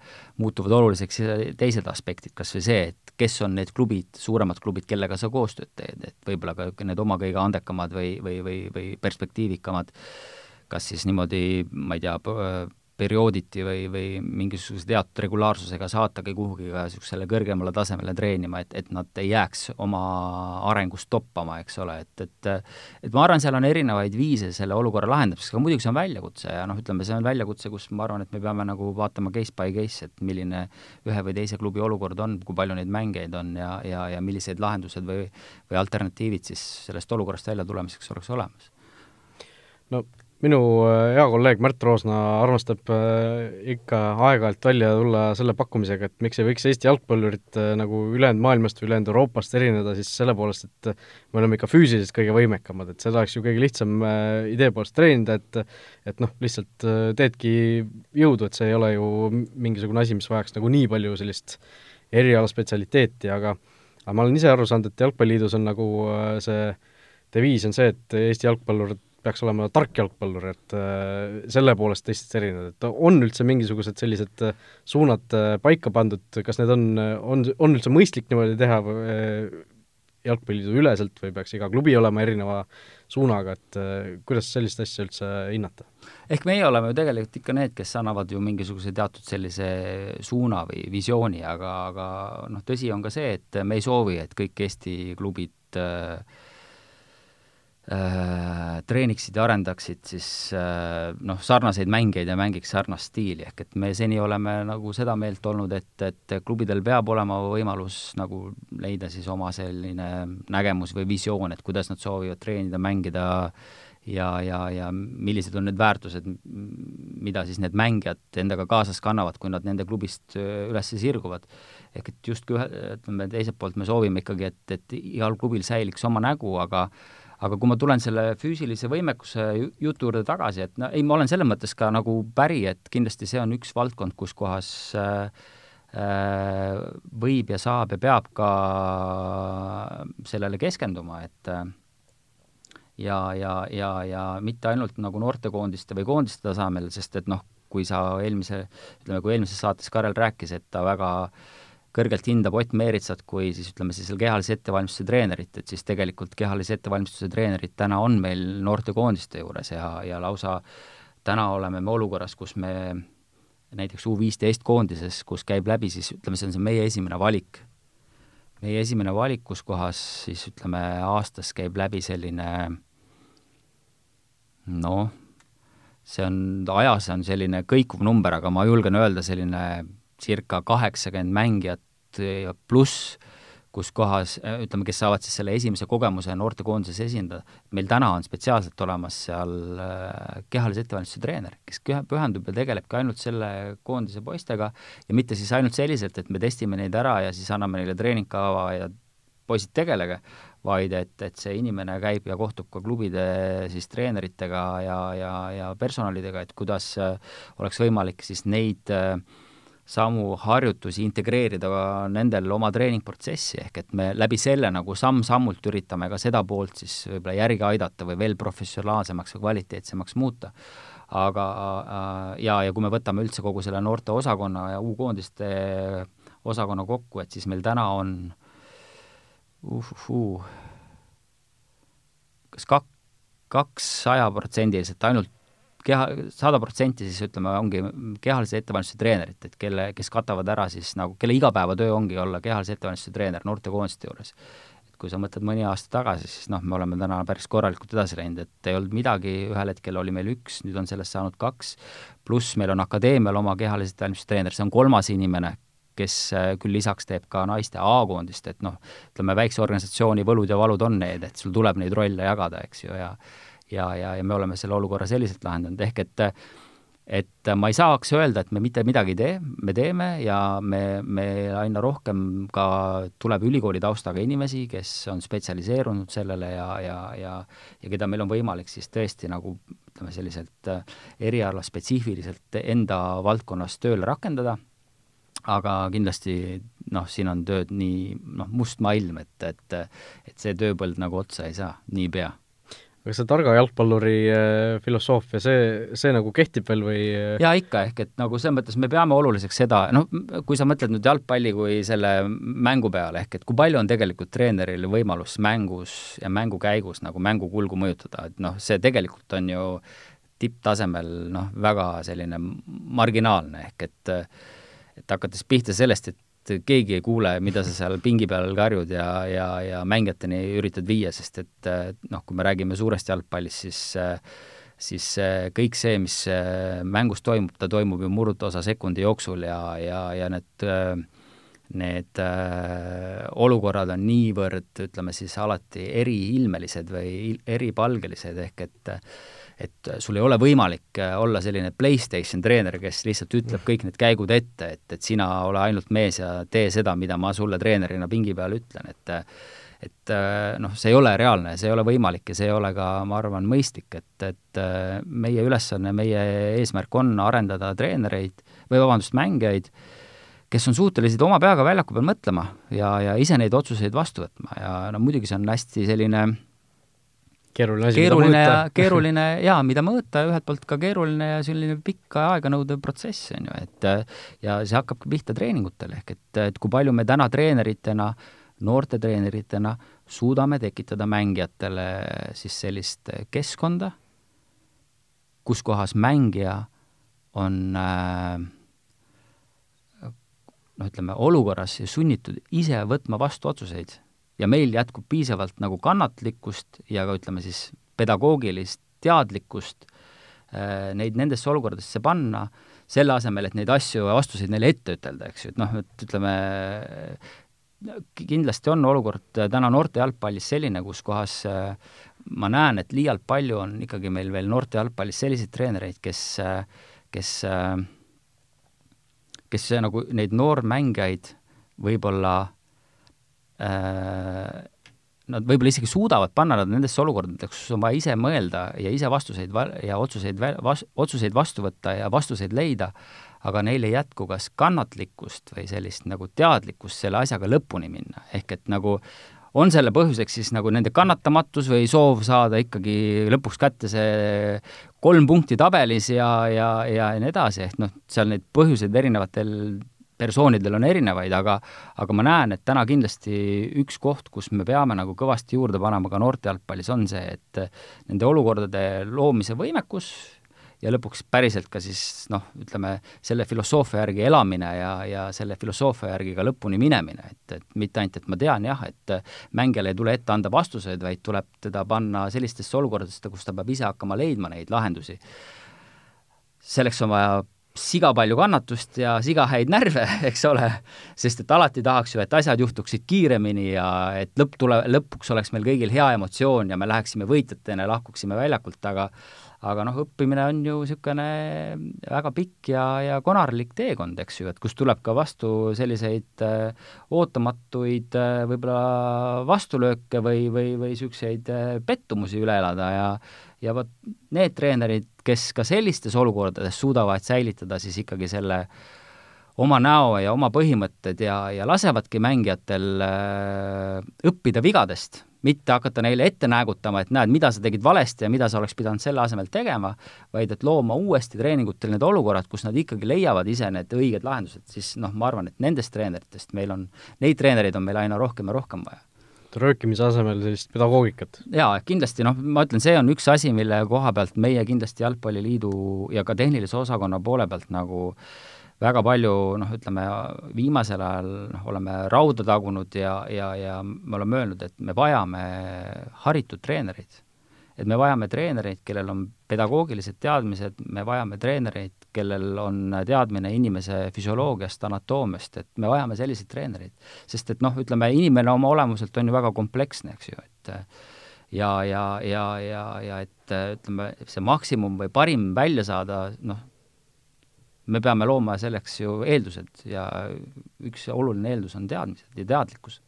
muutuvad oluliseks teised aspektid, kas või see, et kes on need klubid, suuremad klubid, kellega sa koostööd teed, et võib-olla ka need oma kõige andekamad või, või, või, või perspektiivikamad, kas siis niimoodi, ma ei tea, periooditi või, või mingisuguse teatud regulaarsusega saatagi kuhugi ka niisugusele kõrgemale tasemele treenima, et, et nad ei jääks oma arengus toppama, eks ole, et, et et ma arvan, seal on erinevaid viise selle olukorra lahendamiseks, aga muidugi see on väljakutse ja noh, ütleme, see on väljakutse, kus ma arvan, et me peame nagu vaatama case by case, et milline ühe või teise klubi olukord on, kui palju neid mängijaid on ja, ja, ja millised lahendused või, või alternatiivid siis sellest olukorrast välja tulemiseks oleks olemas. No minu äh, hea kolleeg Märt Roosna armastab äh, ikka aeg-ajalt välja tulla selle pakkumisega, et miks ei võiks Eesti jalgpallurid äh, nagu ülejäänud maailmast või ülejäänud Euroopast erineda siis selle poolest, et me oleme ikka füüsiliselt kõige võimekamad, et seda oleks ju kõige lihtsam idee poolest treenida, et et noh, lihtsalt teedki jõudu, et see ei ole ju mingisugune asi, mis vajaks nagu nii palju sellist erialaspetsialiteeti, aga aga ma olen ise aru saanud, et Jalgpalliliidus on nagu see deviis on see, et Eesti jalgpallurid peaks olema tark jalgpallur, et äh, selle poolest teistest erinevad, et on üldse mingisugused sellised äh, suunad äh, paika pandud, kas need on, on, on üldse mõistlik niimoodi teha jalgpalliliidu üleselt või peaks iga klubi olema erineva suunaga, et kuidas sellist asja üldse hinnata? ehk meie oleme ju tegelikult ikka need, kes annavad ju mingisuguse teatud sellise suuna või visiooni, aga, aga noh, tõsi on ka see, et me ei soovi, et kõik Eesti klubid äh, treeniksid ja arendaksid siis äh, noh, sarnaseid mängijaid ja mängiks sarnast stiili, ehk et me seni oleme nagu seda meelt olnud, et, et klubidel peab olema võimalus nagu leida siis oma selline nägemus või visioon, et kuidas nad soovivad treenida, mängida ja, ja, ja millised on need väärtused, mida siis need mängijad endaga kaasas kannavad, kui nad nende klubist äh, üles sirguvad. ehk et justkui ühe, ütleme teiselt poolt me soovime ikkagi, et, et igal klubil säiliks oma nägu, aga aga kui ma tulen selle füüsilise võimekuse jutu juurde tagasi, et no ei, ma olen selles mõttes ka nagu päri, et kindlasti see on üks valdkond, kus kohas äh, äh, võib ja saab ja peab ka sellele keskenduma, et äh, ja, ja, ja, ja mitte ainult nagu noortekoondiste või koondiste tasemel, sest et noh, kui sa eelmise, ütleme, kui eelmises saates Karel rääkis, et ta väga äh, kõrgelt hindab Ott Meeritsat kui siis ütleme siis kehalise ettevalmistuse treenerit, et siis tegelikult kehalise ettevalmistuse treenerid täna on meil noortekoondiste juures ja, ja lausa täna oleme me olukorras, kus me näiteks U viisteist koondises, kus käib läbi siis ütleme, see on see meie esimene valik, meie esimene valik, kus kohas siis ütleme, aastas käib läbi selline noh, see on, ajas on selline kõikuv number, aga ma julgen öelda selline circa kaheksakümmend mängijat pluss, kus kohas, ütleme, kes saavad siis selle esimese kogemuse noortekoondises esindada, meil täna on spetsiaalselt olemas seal äh, kehalise ettevalmistuse treener, kes pühendub ja tegelebki ainult selle koondise poistega ja mitte siis ainult selliselt, et me testime neid ära ja siis anname neile treeningkava ja poisid, tegelege, vaid et, et see inimene käib ja kohtub ka klubide siis treeneritega ja, ja, ja personalidega, et kuidas äh, oleks võimalik siis neid äh, samu harjutusi integreerida nendel oma treeningprotsessi, ehk et me läbi selle nagu samm-sammult üritame ka seda poolt siis võib-olla järgi aidata või veel professionaalsemaks ja kvaliteetsemaks muuta. aga äh, ja, ja kui me võtame üldse kogu selle noorteosakonna ja U-koondiste osakonna kokku, et siis meil täna on uh-uh, kas kak-, kaks sajaprotsendiliselt ainult keha, sada protsenti siis ütleme, ongi kehalise ettevalmistuse treenerit, et kelle, kes katavad ära siis nagu, kelle igapäevatöö ongi olla kehalise ettevalmistuse treener noortekoondiste juures. et kui sa mõtled mõni aasta tagasi, siis noh, me oleme täna päris korralikult edasi läinud, et ei olnud midagi, ühel hetkel oli meil üks, nüüd on sellest saanud kaks, pluss meil on akadeemial oma kehalise ettevalmistuse treener, see on kolmas inimene, kes äh, küll lisaks teeb ka naiste A-koondist, et noh, ütleme väikse organisatsiooni võlud ja valud on need, et sul tuleb neid rolle jagada, eks ju, ja ja, ja, ja me oleme selle olukorra selliselt lahendanud, ehk et et ma ei saaks öelda, et me mitte midagi ei tee, me teeme ja me, me aina rohkem ka tuleb ülikooli taustaga inimesi, kes on spetsialiseerunud sellele ja, ja, ja ja keda meil on võimalik siis tõesti nagu ütleme, selliselt eriala spetsiifiliselt enda valdkonnas tööle rakendada, aga kindlasti noh, siin on tööd nii noh, mustmaa ilm, et, et et see tööpõld nagu otsa ei saa niipea aga see targa jalgpalluri äh, filosoofia, see, see nagu kehtib veel või? Äh? jaa, ikka, ehk et nagu selles mõttes me peame oluliseks seda, noh, kui sa mõtled nüüd jalgpalli kui selle mängu peale, ehk et kui palju on tegelikult treeneril võimalus mängus ja mängu käigus nagu mängu kulgu mõjutada, et noh, see tegelikult on ju tipptasemel noh, väga selline marginaalne, ehk et et hakates pihta sellest, et et keegi ei kuule, mida sa seal pingi peal karjud ja, ja, ja mängijateni üritad viia, sest et noh, kui me räägime suurest jalgpallist, siis siis kõik see, mis mängus toimub, ta toimub ju murdosa sekundi jooksul ja, ja, ja need need äh, olukorrad on niivõrd, ütleme siis alati eriilmelised või eripalgelised, ehk et äh, et sul ei ole võimalik äh, olla selline PlayStation treener, kes lihtsalt ütleb kõik need käigud ette, et, et sina ole ainult mees ja tee seda, mida ma sulle treenerina pingi peal ütlen, et et äh, noh, see ei ole reaalne, see ei ole võimalik ja see ei ole ka, ma arvan, mõistlik, et, et äh, meie ülesanne, meie eesmärk on arendada treenereid või vabandust, mängijaid, kes on suutelised oma peaga väljaku peal mõtlema ja, ja ise neid otsuseid vastu võtma ja no muidugi see on hästi selline äh, keeruline asi, keeruline ja keeruline jaa, mida mõõta ühelt poolt ka keeruline ja selline pikka aega nõudev protsess, on ju, et ja see hakkabki pihta treeningutel, ehk et, et kui palju me täna treeneritena, noorte treeneritena suudame tekitada mängijatele siis sellist keskkonda, kus kohas mängija on äh, noh, ütleme olukorras sunnitud ise võtma vastu otsuseid ja meil jätkub piisavalt nagu kannatlikkust ja ka ütleme siis pedagoogilist teadlikkust äh, neid nendesse olukordadesse panna, selle asemel, et neid asju ja vastuseid neile ette ütelda, eks ju, et noh, et ütleme, kindlasti on olukord täna noorte jalgpallis selline, kus kohas äh, ma näen, et liialt palju on ikkagi meil veel noorte jalgpallis selliseid treenereid, kes, kes kes nagu neid noormängijaid võib-olla äh, nad võib-olla isegi suudavad panna nad nendesse olukordadesse, kus on vaja ise mõelda ja ise vastuseid va- ja otsuseid vas-, otsuseid vastu võtta ja vastuseid leida, aga neil ei jätku kas kannatlikkust või sellist nagu teadlikkust selle asjaga lõpuni minna, ehk et nagu on selle põhjuseks siis nagu nende kannatamatus või soov saada ikkagi lõpuks kätte see kolm punkti tabelis ja, ja, ja nii edasi, ehk noh, seal neid põhjuseid erinevatel persoonidel on erinevaid, aga aga ma näen, et täna kindlasti üks koht, kus me peame nagu kõvasti juurde panema ka noorte jalgpallis, on see, et nende olukordade loomise võimekus ja lõpuks päriselt ka siis noh, ütleme, selle filosoofia järgi elamine ja, ja selle filosoofia järgi ka lõpuni minemine, et, et mitte ainult, et ma tean jah, et mängijale ei tule ette anda vastuseid, vaid tuleb teda panna sellistesse olukordadesse, kus ta peab ise hakkama leidma neid lahendusi. selleks on vaja siga palju kannatust ja siga häid närve, eks ole, sest et alati tahaks ju, et asjad juhtuksid kiiremini ja et lõpp tule, lõpuks oleks meil kõigil hea emotsioon ja me läheksime võitjatena ja lahkuksime väljakult, aga aga noh, õppimine on ju niisugune väga pikk ja, ja konarlik teekond, eks ju, et kust tuleb ka vastu selliseid äh, ootamatuid äh, võib-olla vastulööke või, või, või niisuguseid äh, pettumusi üle elada ja ja vot need treenerid, kes ka sellistes olukordades suudavad säilitada siis ikkagi selle oma näo ja oma põhimõtted ja, ja lasevadki mängijatel äh, õppida vigadest mitte hakata neile ette näägutama, et näed, mida sa tegid valesti ja mida sa oleks pidanud selle asemel tegema, vaid et looma uuesti treeningutel need olukorrad, kus nad ikkagi leiavad ise need õiged lahendused, siis noh, ma arvan, et nendest treeneritest meil on, neid treenereid on meil aina rohkem ja rohkem vaja röökimise asemel sellist pedagoogikat? jaa, kindlasti noh, ma ütlen, see on üks asi, mille koha pealt meie kindlasti Jalgpalliliidu ja ka tehnilise osakonna poole pealt nagu väga palju noh, ütleme viimasel ajal noh, oleme rauda tagunud ja, ja, ja me oleme öelnud, et me vajame haritud treenereid. et me vajame treenereid, kellel on pedagoogilised teadmised, me vajame treenereid, kellel on teadmine inimese füsioloogiast, anatoomiast, et me vajame selliseid treenereid. sest et noh, ütleme, inimene oma olemuselt on ju väga kompleksne, eks ju, et ja, ja, ja, ja, ja et ütleme, see maksimum või parim välja saada, noh, me peame looma selleks ju eeldused ja üks oluline eeldus on teadmised ja teadlikkus.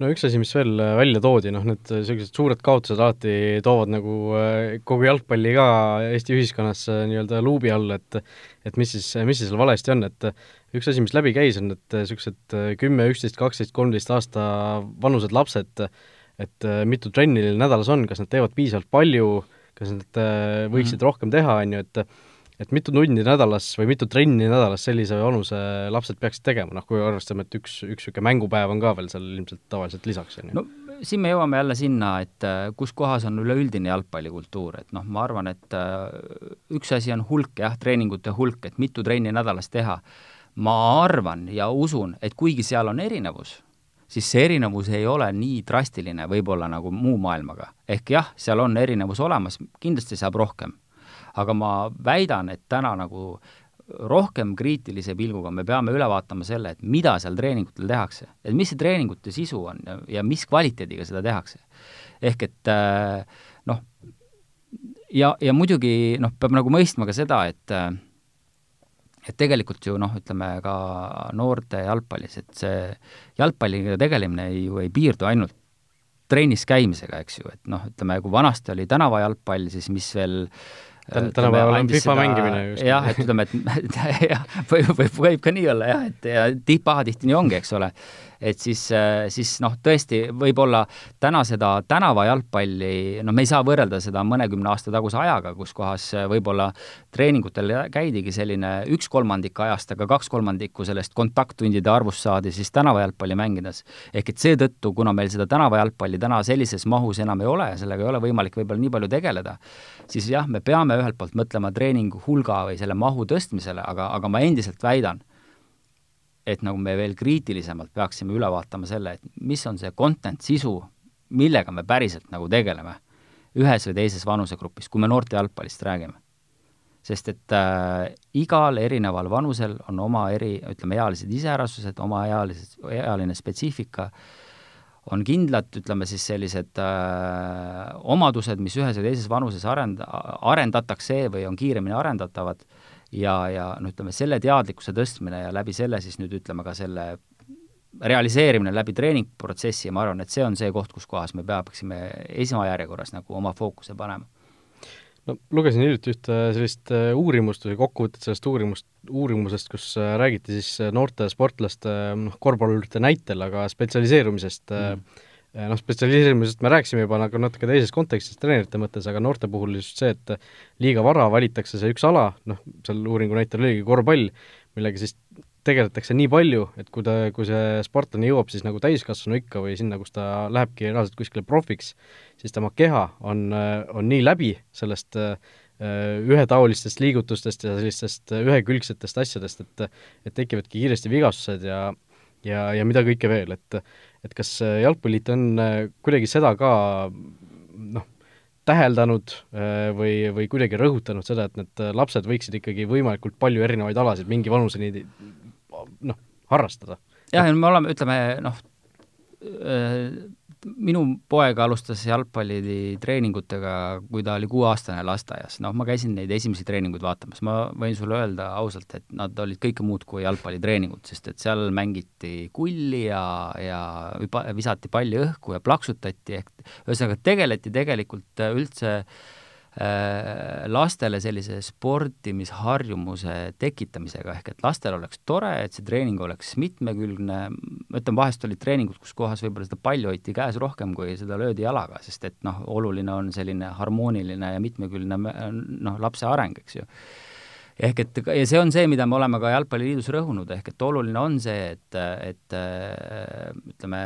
No üks asi, mis veel äh, välja toodi, noh need niisugused suured kaotused alati toovad nagu äh, kogu jalgpalli ka Eesti ühiskonnas äh, nii-öelda luubi all, et et mis siis, mis siis seal valesti on, et üks asi, mis läbi käis, on, et niisugused kümme, üksteist, kaksteist, kolmteist aasta vanused lapsed, et mitu trenni neil nädalas on, kas nad teevad piisavalt palju, kas nad võiksid mm -hmm. rohkem teha, on ju, et et mitu tundi nädalas või mitu trenni nädalas sellise vanuse lapsed peaksid tegema, noh kui arvestame, et üks, üks niisugune mängupäev on ka veel seal ilmselt tavaliselt lisaks, on ju? no siin me jõuame jälle sinna, et äh, kus kohas on üleüldine jalgpallikultuur, et noh, ma arvan, et äh, üks asi on hulk jah, treeningute hulk, et mitu trenni nädalas teha. ma arvan ja usun, et kuigi seal on erinevus, siis see erinevus ei ole nii drastiline võib-olla nagu muu maailmaga. ehk jah, seal on erinevus olemas, kindlasti saab rohkem aga ma väidan, et täna nagu rohkem kriitilise pilguga me peame üle vaatama selle, et mida seal treeningutel tehakse. et mis see treeningute sisu on ja, ja mis kvaliteediga seda tehakse. ehk et äh, noh, ja, ja muidugi noh, peab nagu mõistma ka seda, et äh, et tegelikult ju noh, ütleme ka noorte jalgpallis, et see jalgpalliga tegelemine ju ei piirdu ainult trennis käimisega, eks ju, et noh, ütleme, kui vanasti oli tänavajalgpall, siis mis veel äh, tänapäeval on FIFA mängimine just. jah, et ütleme, et jah, võib, võib, võib ka nii olla jah, et ja tihti, pahatihti nii ongi, eks ole. Et siis, siis noh, tõesti, võib-olla täna seda tänavajalgpalli, noh, me ei saa võrrelda seda mõnekümne aasta taguse ajaga, kus kohas võib-olla treeningutel käidigi selline üks kolmandik ajast, aga kaks kolmandikku sellest kontakttundide arvust saadi siis tänavajalgpalli mängides. ehk et seetõttu, kuna meil seda tänavajalgpalli täna sellises mahus enam ei ole, sellega ei ole võimalik võib-olla nii palju tegeleda, siis jah, me peame ühelt poolt mõtlema treeningu hulga või selle mahu tõstmisele, aga, aga ma endiselt väidan, et nagu me veel kriitilisemalt peaksime üle vaatama selle, et mis on see content, sisu, millega me päriselt nagu tegeleme ühes või teises vanusegrupis, kui me noorte jalgpallist räägime. sest et äh, igal erineval vanusel on oma eri, ütleme, ealised iseärasused, oma ealised, ealine spetsiifika, on kindlad, ütleme siis sellised äh, omadused, mis ühes või teises vanuses arend-, arendatakse või on kiiremini arendatavad ja, ja no ütleme, selle teadlikkuse tõstmine ja läbi selle siis nüüd ütleme ka selle realiseerimine läbi treeningprotsessi ja ma arvan, et see on see koht, kus kohas me peaksime esmajärjekorras nagu oma fookuse panema. no lugesin hiljuti ühte sellist äh, uurimust või kokkuvõtet sellest uurimust, uurimusest, kus äh, räägiti siis äh, noorte sportlaste noh, korvpallurite näitel, aga spetsialiseerumisest mm noh, spetsialiseerimisest me rääkisime juba nagu natuke teises kontekstis treenerite mõttes, aga noorte puhul just see, et liiga vara valitakse see üks ala, noh, seal uuringu näitel oligi korvpall, millega siis tegeletakse nii palju, et kui ta, kui see sportlane jõuab siis nagu täiskasvanu ikka või sinna, kus ta lähebki reaalselt kuskile profiks, siis tema keha on, on nii läbi sellest äh, ühetaolistest liigutustest ja sellistest ühekülgsetest asjadest, et et tekivadki kiiresti vigastused ja ja, ja mida kõike veel, et et kas Jalgpalliliit on kuidagi seda ka noh, täheldanud või, või kuidagi rõhutanud seda, et need lapsed võiksid ikkagi võimalikult palju erinevaid alasid mingi vanuseni noh, harrastada. jah, ja me oleme, ütleme noh, minu poeg alustas jalgpallitreeningutega, kui ta oli kuueaastane lasteaias, noh, ma käisin neid esimesi treeninguid vaatamas, ma võin sulle öelda ausalt, et nad olid kõike muud kui jalgpallitreeningud, sest et seal mängiti kulli ja, ja visati palli õhku ja plaksutati, ehk ühesõnaga tegeleti tegelikult üldse äh, lastele sellise sportimisharjumuse tekitamisega, ehk et lastel oleks tore, et see treening oleks mitmekülgne, ma ütlen, vahest olid treeningud, kus kohas võib-olla seda palli hoiti käes rohkem, kui seda löödi jalaga, sest et noh, oluline on selline harmooniline ja mitmekülgne noh, lapse areng, eks ju. Ehk et ja see on see, mida me oleme ka Jalgpalliliidus rõhunud, ehk et oluline on see, et, et ütleme,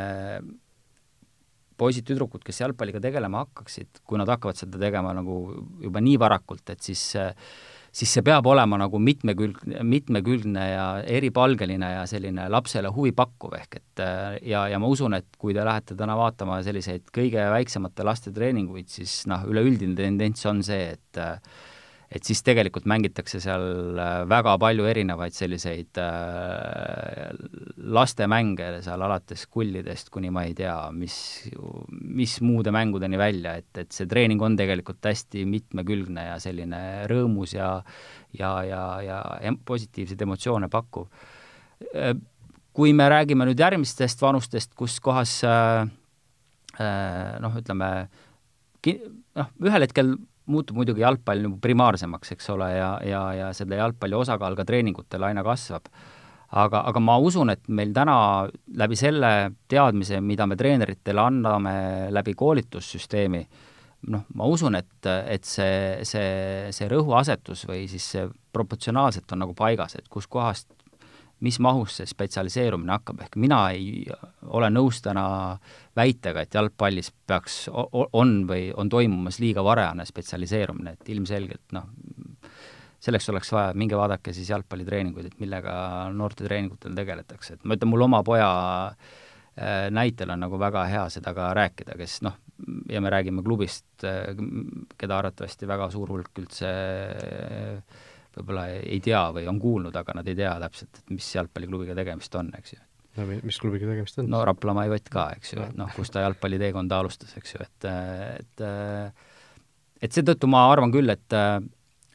poisid-tüdrukud, kes jalgpalliga tegelema hakkaksid, kui nad hakkavad seda tegema nagu juba nii varakult, et siis siis see peab olema nagu mitmekülg, mitmekülgne ja eripalgeline ja selline lapsele huvi pakkuv, ehk et ja, ja ma usun, et kui te lähete täna vaatama selliseid kõige väiksemate laste treeninguid, siis noh, üleüldine tendents on see, et et siis tegelikult mängitakse seal äh, väga palju erinevaid selliseid äh, lastemänge seal alates kullidest kuni ma ei tea, mis, mis muude mängudeni välja, et, et see treening on tegelikult hästi mitmekülgne ja selline rõõmus ja ja, ja, ja em-, positiivseid emotsioone pakkuv. Äh, kui me räägime nüüd järgmistest vanustest, kus kohas noh, ütleme, noh, ühel hetkel muutub muidugi jalgpall nagu primaarsemaks, eks ole, ja, ja, ja selle jalgpalli osakaal ka treeningutel aina kasvab. aga, aga ma usun, et meil täna läbi selle teadmise, mida me treeneritele anname läbi koolitussüsteemi, noh, ma usun, et, et see, see, see rõhuasetus või siis see proportsionaalselt on nagu paigas, et kuskohast mis mahus see spetsialiseerumine hakkab, ehk mina ei ole nõus täna väitega, et jalgpallis peaks, on või on toimumas liiga varajane spetsialiseerumine, et ilmselgelt noh, selleks oleks vaja, minge vaadake siis jalgpallitreeninguid, et millega noortetreeningutel tegeletakse, et ma ütlen, mul oma poja äh, näitel on nagu väga hea seda ka rääkida, kes noh, ja me räägime klubist, äh, keda arvatavasti väga suur hulk üldse äh, võib-olla ei tea või on kuulnud, aga nad ei tea täpselt, et mis jalgpalliklubiga tegemist on, eks ju. no mis klubiga tegemist on? no Raplamaa Jott ka, eks ju, et noh, kus ta jalgpalliteekonda alustas, eks ju, et, et et seetõttu ma arvan küll, et,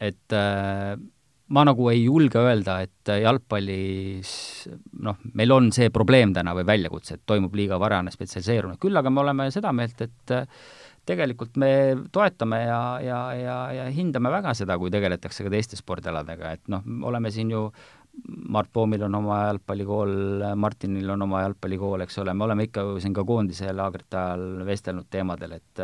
et ma nagu ei julge öelda, et jalgpallis noh, meil on see probleem täna või väljakutse, et toimub liiga varajane spetsialiseerumine, küll aga me oleme seda meelt, et tegelikult me toetame ja, ja, ja, ja hindame väga seda, kui tegeletakse ka teiste spordialadega, et noh, oleme siin ju Mart Poomil on oma jalgpallikool, Martinil on oma jalgpallikool, eks ole, me oleme ikka siin ka koondise laagrite ajal vestelnud teemadel, et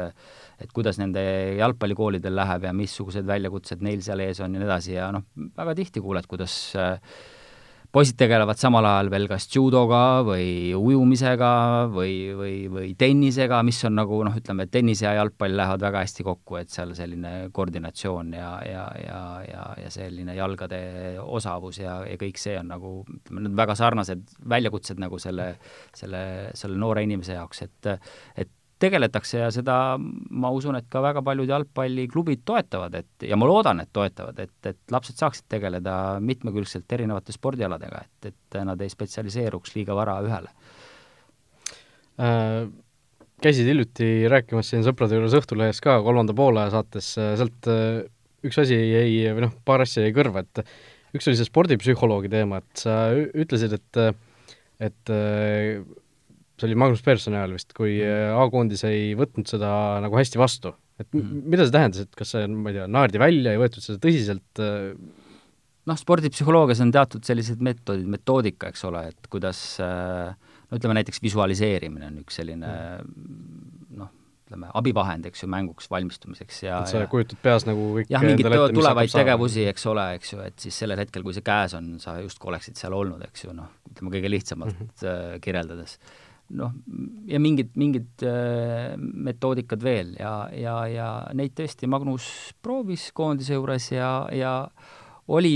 et kuidas nende jalgpallikoolidel läheb ja missugused väljakutsed neil seal ees on ja nii edasi ja noh, väga tihti kuuled, kuidas äh, poisid tegelevad samal ajal veel kas judoga või ujumisega või, või, või tennisega, mis on nagu noh, ütleme, tennis ja jalgpall lähevad väga hästi kokku, et seal selline koordinatsioon ja, ja, ja, ja, ja selline jalgade osavus ja, ja kõik see on nagu, need väga sarnased väljakutsed nagu selle, selle, selle noore inimese jaoks, et et tegeletakse ja seda ma usun, et ka väga paljud jalgpalliklubid toetavad, et ja ma loodan, et toetavad, et, et lapsed saaksid tegeleda mitmekülgselt erinevate spordialadega, et, et nad ei spetsialiseeruks liiga vara ühele äh,. Käisid hiljuti rääkimas siin sõprade juures Õhtulehes ka kolmanda poolaja saates, sealt äh, üks asi jäi, või noh, paar asja jäi kõrva, et üks oli see spordipsühholoogi teema, et sa ütlesid, et et äh, see oli Magnus Personi ajal vist, kui mm. äh, A-koondis ei võtnud seda nagu hästi vastu. et mm. mida see tähendas, et kas see, ma ei tea, naerdi välja, ei võetud seda tõsiselt? Äh? noh, spordipsühholoogias on teatud sellised meetodid, metoodika, eks ole, et kuidas äh, no ütleme näiteks visualiseerimine on üks selline mm. noh, ütleme, abivahend, eks ju, mänguks valmistumiseks ja et sa ja, kujutad peas nagu kõik jah, mingeid tulevaid tegevusi, eks ole, eks ju, et siis sellel hetkel, kui see käes on, sa justkui oleksid seal olnud, eks ju, noh, ütleme kõige lihtsamalt mm -hmm. kirjeldades noh, ja mingid, mingid äh, metoodikad veel ja, ja, ja neid tõesti Magnus proovis koondise juures ja, ja oli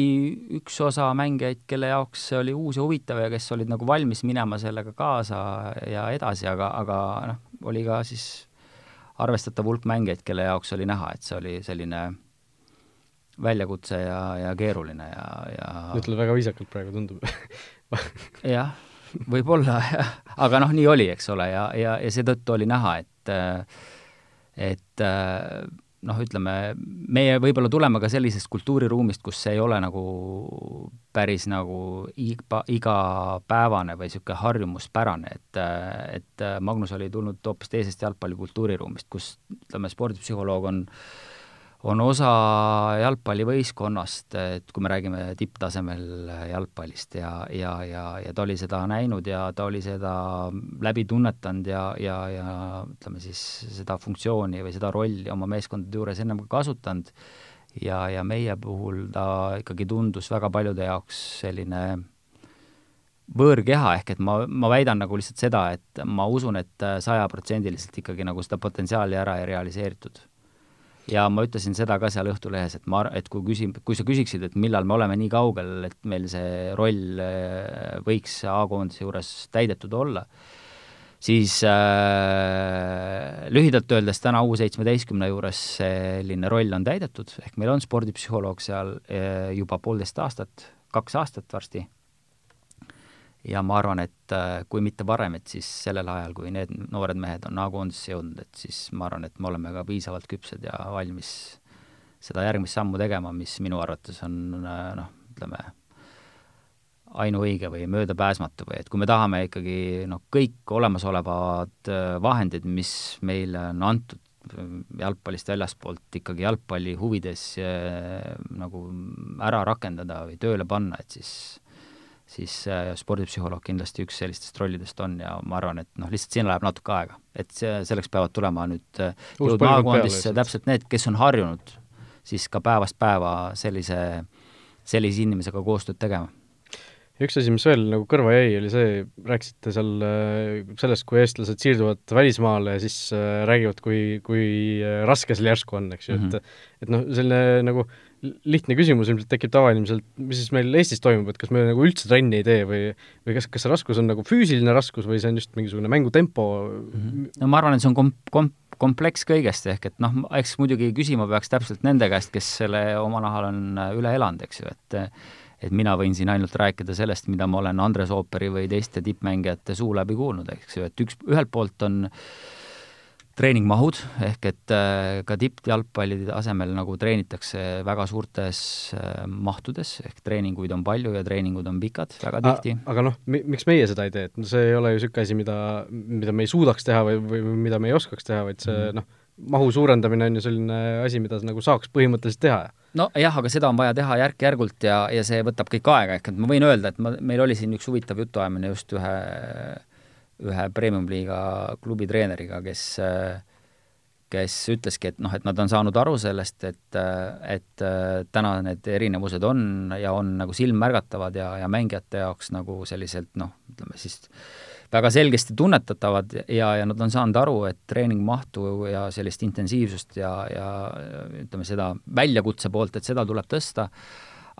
üks osa mängijaid, kelle jaoks see oli uus ja huvitav ja kes olid nagu valmis minema sellega kaasa ja edasi, aga, aga noh, oli ka siis arvestatav hulk mängijaid, kelle jaoks oli näha, et see oli selline väljakutse ja, ja keeruline ja, ja ütled väga viisakalt praegu, tundub. Jah võib-olla jah, aga noh, nii oli, eks ole, ja, ja, ja seetõttu oli näha, et et noh, ütleme, meie võib-olla tuleme ka sellisest kultuuriruumist, kus see ei ole nagu päris nagu iga, igapäevane või niisugune harjumuspärane, et et Magnus oli tulnud hoopis teisest jalgpalli kultuuriruumist, kus ütleme, spordipsühholoog on äh, on osa jalgpallivõistkonnast, et kui me räägime tipptasemel jalgpallist ja, ja, ja, ja ta oli seda näinud ja ta oli seda läbi tunnetanud ja, ja, ja ütleme siis seda funktsiooni või seda rolli oma meeskondade juures ennem ka kasutanud. Ja, ja meie puhul ta ikkagi tundus väga paljude jaoks selline võõrkeha, ehk et ma, ma väidan nagu lihtsalt seda, et ma usun, et sajaprotsendiliselt ikkagi nagu seda potentsiaali ära ei realiseeritud ja ma ütlesin seda ka seal Õhtulehes, et ma, et kui küsim-, kui sa küsiksid, et millal me oleme nii kaugel, et meil see roll äh, võiks A-koondise juures täidetud olla, siis äh, lühidalt öeldes täna U17 juures selline roll on täidetud, ehk meil on spordipsühholoog seal äh, juba poolteist aastat, kaks aastat varsti ja ma arvan, et äh, kui mitte varem, et siis sellel ajal, kui need noored mehed on A-koondisse jõudnud, et siis ma arvan, et me oleme ka piisavalt küpsed ja valmis seda järgmist sammu tegema, mis minu arvates on äh, noh, ütleme, ainuõige või möödapääsmatu või et kui me tahame ikkagi noh, kõik olemasolevad äh, vahendid, mis meile on antud jalgpallist väljaspoolt ikkagi jalgpalli huvides nagu ära rakendada või tööle panna, et siis siis äh, spordipsühholoog kindlasti üks sellistest rollidest on ja ma arvan, et noh, lihtsalt siin läheb natuke aega. et see, selleks peavad tulema nüüd äh, jõud maakondisse täpselt need, kes on harjunud siis ka päevast päeva sellise, sellise inimesega koostööd tegema üks asi, mis veel nagu kõrva jäi, oli see, rääkisite seal äh, sellest, kui eestlased siirduvad välismaale ja siis räägivad, kui, kui raske seal järsku on, eks ju mm, -hmm. et mhm. et noh, selline nagu lihtne küsimus ilmselt tekib tavainimesel, mis siis meil Eestis toimub, et kas me nagu üldse trenni ei tee või või kas, kas see raskus on nagu füüsiline raskus või see on just mingisugune mängutempo mm? -hmm. no ma arvan, et see on kom-, kom-, kompleks kõigest, ehk et noh, eks muidugi küsima peaks täpselt nende käest, kes selle oma nahal on üle elanud, eks ju, et et mina võin siin ainult rääkida sellest, mida ma olen Andres Ooperi või teiste tippmängijate suu läbi kuulnud, eks ju, et üks, ühelt poolt on treeningmahud, ehk et äh, ka tippjalgpalli asemel nagu treenitakse väga suurtes äh, mahtudes, ehk treeninguid on palju ja treeningud on pikad väga tihti. aga noh, miks meie seda ei tee, et no see ei ole ju niisugune asi, mida, mida me ei suudaks teha või, või mida me ei oskaks teha, vaid see mm noh, mahu suurendamine on ju selline asi, mida nagu saaks põhimõtteliselt teha. Nojah, aga seda on vaja teha järk-järgult ja, ja see võtab kõik aega, ehk et ma võin öelda, et ma, meil oli siin üks huvitav jutuajamine just ühe, ühe premium-liiga klubi treeneriga, kes kes ütleski, et noh, et nad on saanud aru sellest, et, et täna need erinevused on ja on nagu silmmärgatavad ja, ja mängijate jaoks nagu selliselt noh, ütleme siis väga selgesti tunnetatavad ja, ja nad on saanud aru, et treeningmahtu ja sellist intensiivsust ja, ja ütleme, seda väljakutse poolt, et seda tuleb tõsta,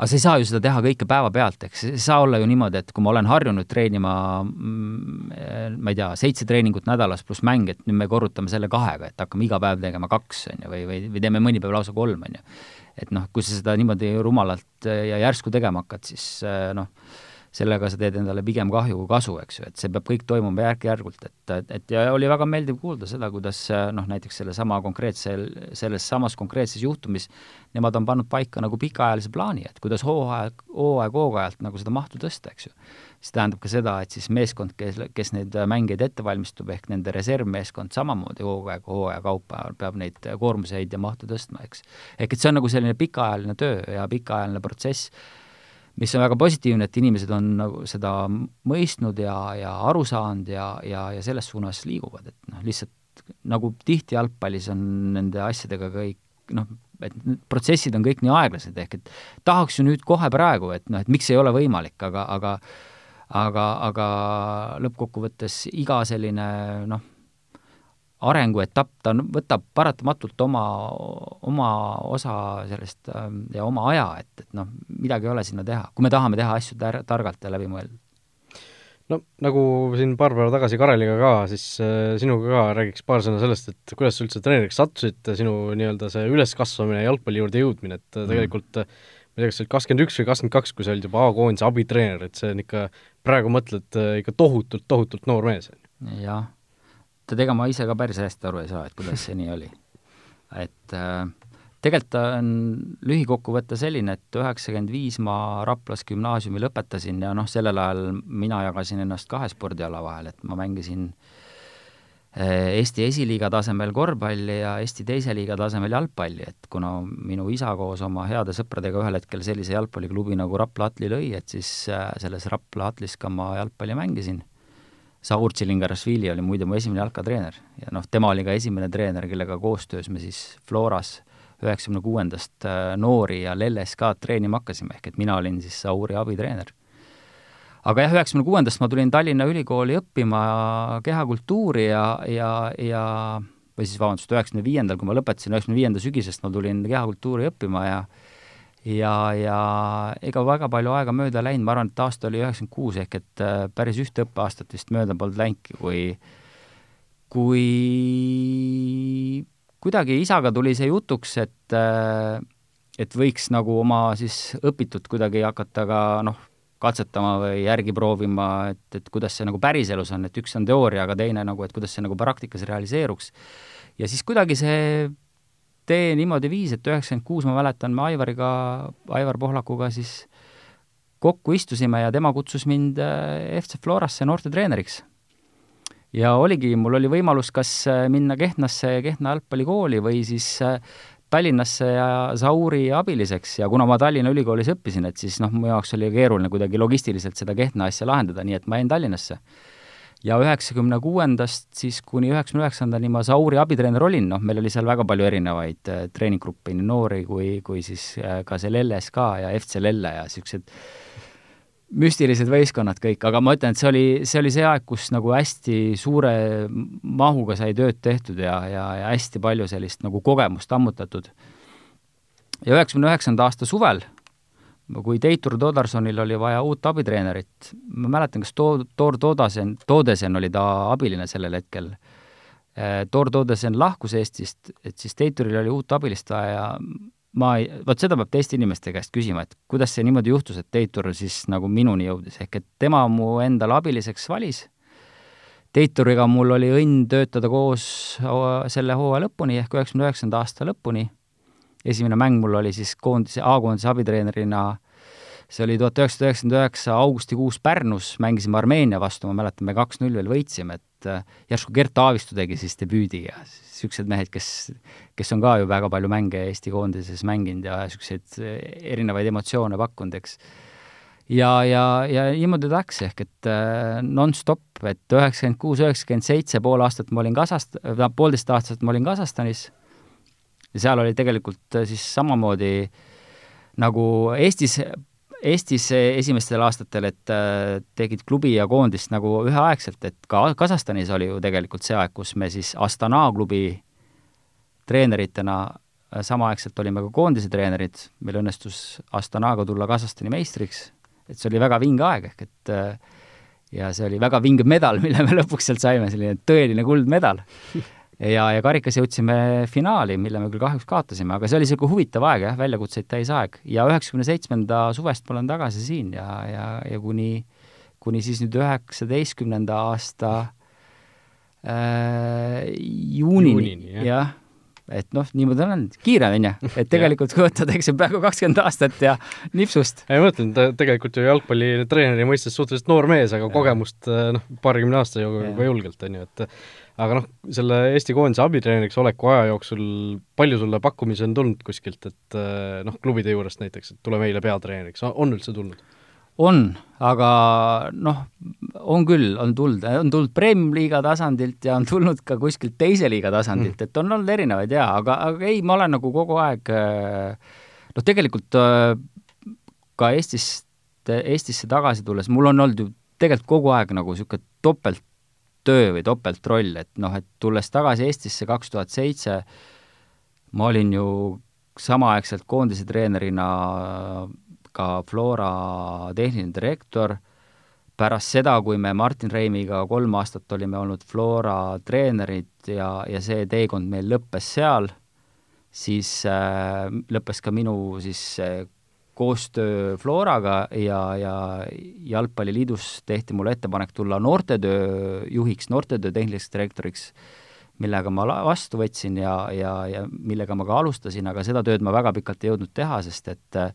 aga sa ei saa ju seda teha kõike päevapealt, eks ei saa olla ju niimoodi, et kui ma olen harjunud treenima mm, ma ei tea, seitse treeningut nädalas pluss mäng, et nüüd me korrutame selle kahega, et hakkame iga päev tegema kaks, on ju, või, või, või teeme mõni päev lausa kolm, on ju. et noh, kui sa seda niimoodi rumalalt ja järsku tegema hakkad, siis noh, sellega sa teed endale pigem kahju kui kasu, eks ju, et see peab kõik toimuma järk-järgult, et, et, et ja oli väga meeldiv kuulda seda, kuidas noh, näiteks sellesama konkreetsel, selles samas konkreetses juhtumis nemad on pannud paika nagu pikaajalise plaani, et kuidas hooaeg, hooaeg hooajalt nagu seda mahtu tõsta, eks ju. see tähendab ka seda, et siis meeskond, kes, kes neid mängeid ette valmistub, ehk nende reservmeeskond samamoodi hooaeg, hooaja kaupa peab neid koormuseid ja mahtu tõstma, eks. ehk et see on nagu selline pikaajaline töö ja pikaajaline protsess mis on väga positiivne, et inimesed on nagu seda mõistnud ja, ja aru saanud ja, ja, ja selles suunas liiguvad, et noh, lihtsalt nagu tihti jalgpallis on nende asjadega kõik noh, et need protsessid on kõik nii aeglased, ehk et tahaks ju nüüd kohe praegu, et noh, et miks ei ole võimalik, aga, aga aga, aga lõppkokkuvõttes iga selline noh, arenguetapp, ta võtab paratamatult oma, oma osa sellest ähm, ja oma aja, et, et noh, midagi ei ole sinna teha, kui me tahame teha asju tar-, targalt ja läbimõeldud. no nagu siin paar päeva tagasi Kareliga ka, siis äh, sinuga ka räägiks paar sõna sellest, et kuidas sa üldse treeneriks sattusid, sinu nii-öelda see üleskasvamine, jalgpalli juurde jõudmine, et mm. tegelikult äh, ma ei tea, kas sa olid kakskümmend üks või kakskümmend kaks, kui sa olid juba A-koondise abitreener, et see on ikka, praegu mõtled äh, ikka tohutult, tohutult noor mees. jah tead, ega ma ise ka päris hästi aru ei saa, et kuidas see nii oli. et äh, tegelikult on lühikokkuvõte selline, et üheksakümmend viis ma Raplas gümnaasiumi lõpetasin ja noh, sellel ajal mina jagasin ennast kahe spordiala vahel, et ma mängisin äh, Eesti esiliiga tasemel korvpalli ja Eesti teise liiga tasemel jalgpalli, et kuna minu isa koos oma heade sõpradega ühel hetkel sellise jalgpalliklubi nagu Rapla Atli lõi, et siis äh, selles Rapla Atlis ka ma jalgpalli mängisin Saur Tšilingarasvili oli muide mu esimene jalkatreener ja noh, tema oli ka esimene treener, kellega koostöös me siis Floras üheksakümne kuuendast äh, noori ja LLSK-d treenima hakkasime, ehk et mina olin siis Sauri abitreener. aga jah, üheksakümne kuuendast ma tulin Tallinna Ülikooli õppima kehakultuuri ja, ja, ja või siis vabandust, üheksakümne viiendal, kui ma lõpetasin, üheksakümne viienda sügisest ma tulin kehakultuuri õppima ja ja, ja ega väga palju aega mööda läinud, ma arvan, et aasta oli üheksakümmend kuus, ehk et äh, päris ühte õppeaastat vist mööda polnud läinudki, kui kui kuidagi isaga tuli see jutuks, et äh, et võiks nagu oma siis õpitut kuidagi hakata ka noh, katsetama või järgi proovima, et, et kuidas see nagu päriselus on, et üks on teooria, aga teine nagu, et kuidas see nagu praktikas realiseeruks. ja siis kuidagi see tee niimoodi viis, et üheksakümmend kuus ma mäletan, me Aivariga, Aivar Pohlakuga siis kokku istusime ja tema kutsus mind äh, FC Florasse noortetreeneriks. ja oligi, mul oli võimalus kas äh, minna Kehtnasse Kehtna jalgpallikooli või siis äh, Tallinnasse ja Sauri abiliseks ja kuna ma Tallinna Ülikoolis õppisin, et siis noh, mu jaoks oli keeruline kuidagi logistiliselt seda Kehtna asja lahendada, nii et ma jäin Tallinnasse ja üheksakümne kuuendast siis kuni üheksakümne üheksandani ma Sauri abitreener olin, noh, meil oli seal väga palju erinevaid äh, treeninggruppe, nii noori kui, kui siis äh, ka see LLSK ja FC Lelle ja niisugused müstilised võistkonnad kõik, aga ma ütlen, et see oli, see oli see aeg, kus nagu hästi suure mahuga sai tööd tehtud ja, ja, ja hästi palju sellist nagu kogemust ammutatud. ja üheksakümne üheksanda aasta suvel kui Teitur Todarsonil oli vaja uut abitreenerit, ma mäletan, kas to-, Tor Todasen, Todesen oli ta abiline sellel hetkel, äh, Tor Todesen lahkus Eestist, et siis Teituril oli uut abilist vaja ja ma ei, vot seda peab teiste inimeste käest küsima, et kuidas see niimoodi juhtus, et Teitur siis nagu minuni jõudis, ehk et tema mu endale abiliseks valis, Teituriga mul oli õnn töötada koos selle hooaja lõpuni ehk üheksakümne üheksanda aasta lõpuni esimene mäng mul oli siis koondise, A-koondise abitreenerina see oli tuhat üheksasada üheksakümmend üheksa augustikuus Pärnus, mängisime Armeenia vastu, ma mäletan, me kaks-null veel võitsime, et äh, järsku Gert Aavistu tegi siis debüüdi ja niisugused mehed, kes, kes on ka ju väga palju mänge Eesti koondises mänginud ja niisuguseid erinevaid emotsioone pakkunud, eks. ja, ja, ja niimoodi ta läks, ehk et äh, nonstop, et üheksakümmend kuus, üheksakümmend seitse, pool aastat ma olin Kasahst-, poolteist aastat ma olin Kasahstanis ja seal oli tegelikult äh, siis samamoodi nagu Eestis Eestis esimestel aastatel, et äh, tegid klubi ja koondist nagu üheaegselt, et ka Kasahstanis oli ju tegelikult see aeg, kus me siis Astana klubi treeneritena äh, samaaegselt olime ka koondise treenerid, meil õnnestus Astanaga tulla Kasahstani meistriks, et see oli väga vinge aeg, ehk et äh, ja see oli väga vinge medal, mille me lõpuks sealt saime, selline tõeline kuldmedal ja, ja karikas jõudsime finaali, mille me küll kahjuks kaotasime, aga see oli niisugune huvitav aeg jah, väljakutseid täis aeg. ja üheksakümne seitsmenda suvest ma olen tagasi siin ja, ja, ja kuni, kuni siis nüüd üheksateistkümnenda aasta äh, juunini, juunini, jah et noh, niimoodi on, kiire on ju, et tegelikult kui võtta, eks see peaaegu kakskümmend aastat ja nipsust. ei ma mõtlen, ta tegelikult ju jalgpallitreeneri mõistes suhteliselt noor mees, aga ja. kogemust noh, paarikümne aasta juba julgelt, on ju, et aga noh, selle Eesti koondise abitreeneriks oleku aja jooksul palju sulle pakkumisi on tulnud kuskilt, et eh, noh, klubide juurest näiteks, et tule meile peatreeneriks, on üldse tulnud? on, aga noh, on küll, on tulnud, on tulnud Premium-liiga tasandilt ja on tulnud ka kuskilt teise liiga tasandilt mm., et on olnud erinevaid jaa, aga, aga ei, ma olen nagu kogu aeg eh, noh, tegelikult eh, ka Eestist, Eestisse tagasi tulles, mul on olnud ju tegelikult kogu aeg nagu niisugune topelt töö või topeltroll, et noh, et tulles tagasi Eestisse kaks tuhat seitse, ma olin ju samaaegselt koondise treenerina ka Flora tehniline direktor, pärast seda, kui me Martin Reimiga kolm aastat olime olnud Flora treenerid ja, ja see teekond meil lõppes seal, siis äh, lõppes ka minu siis äh, koostöö Floraga ja, ja Jalgpalliliidus tehti mulle ettepanek tulla noortetöö juhiks, noortetöö tehniliseks direktoriks, millega ma vastu võtsin ja, ja, ja millega ma ka alustasin, aga seda tööd ma väga pikalt ei jõudnud teha, sest et äh,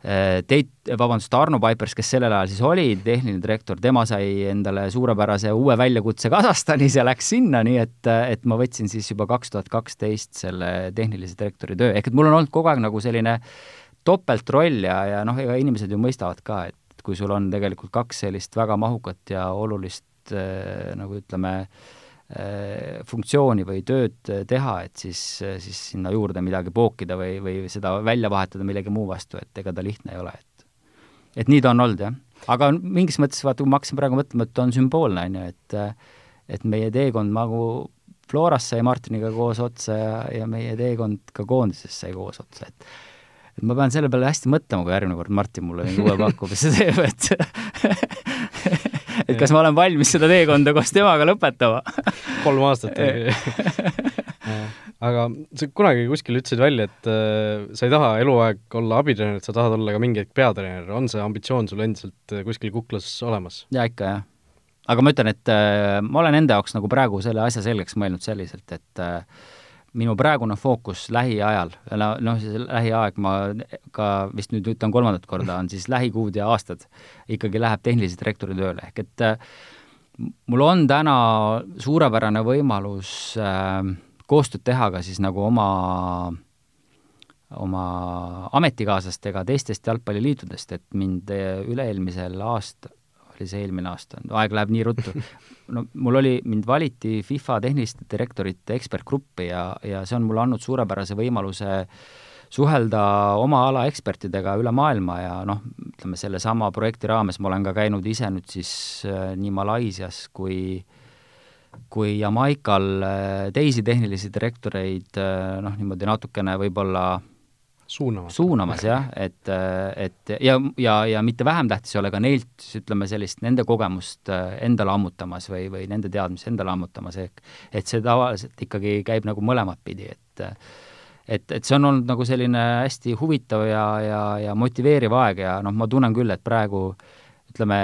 Teit, vabandust, Arno Paipers, kes sellel ajal siis oli tehniline direktor, tema sai endale suurepärase uue väljakutse Kasahstanis ja läks sinna, nii et, et ma võtsin siis juba kaks tuhat kaksteist selle tehnilise direktori töö, ehk et mul on olnud kogu aeg nagu selline äh, topeltroll ja, ja noh, ega inimesed ju mõistavad ka, et kui sul on tegelikult kaks sellist väga mahukat ja olulist äh, nagu ütleme äh,, funktsiooni või tööd teha, et siis, siis sinna juurde midagi pookida või, või seda välja vahetada millegi muu vastu, et ega ta lihtne ei ole, et et nii ta on olnud, jah. aga mingis mõttes, vaata, kui ma hakkasin praegu mõtlema, et ta on sümboolne, on ju, et et meie teekond nagu Floras sai Martiniga koos otsa ja, ja meie teekond ka koondises sai koos otsa, et et ma pean selle peale hästi mõtlema, kui järgmine kord Martin mulle mingi uue pakkumise teeb, et et kas ma olen valmis seda teekonda koos temaga lõpetama kolm aastat aga sa kunagi kuskil ütlesid välja, et äh, sa ei taha eluaeg olla abitreener, et sa tahad olla ka mingi hetk peatreener, on see ambitsioon sul endiselt äh, kuskil kuklas olemas? jaa, ikka jah. aga ma ütlen, et äh, ma olen enda jaoks nagu praegu selle asja selgeks mõelnud selliselt, et äh, minu praegune fookus lähiajal, noh, see lähiaeg ma ka vist nüüd ütlen kolmandat korda, on siis lähikuud ja aastad, ikkagi läheb tehnilise direktori tööle, ehk et äh, mul on täna suurepärane võimalus äh, koostööd teha ka siis nagu oma, oma ametikaaslastega teistest jalgpalliliitudest, et mind üle-eelmisel aastal see eelmine aasta, aeg läheb nii ruttu. no mul oli, mind valiti FIFA tehniliste direktorite ekspertgruppi ja, ja see on mulle andnud suurepärase võimaluse suhelda oma ala ekspertidega üle maailma ja noh, ütleme sellesama projekti raames ma olen ka käinud ise nüüd siis äh, nii Malaisias kui kui Jamaikal äh, teisi tehnilisi direktoreid äh, noh, niimoodi natukene võib-olla suunamas. suunamas jah, et, et ja, ja, ja mitte vähem tähtis ei ole ka neilt, ütleme sellist, nende kogemust äh, endale ammutamas või, või nende teadmisi endale ammutamas, ehk et see tavaliselt ikkagi käib nagu mõlemat pidi, et et, et see on olnud nagu selline hästi huvitav ja, ja, ja motiveeriv aeg ja noh, ma tunnen küll, et praegu ütleme,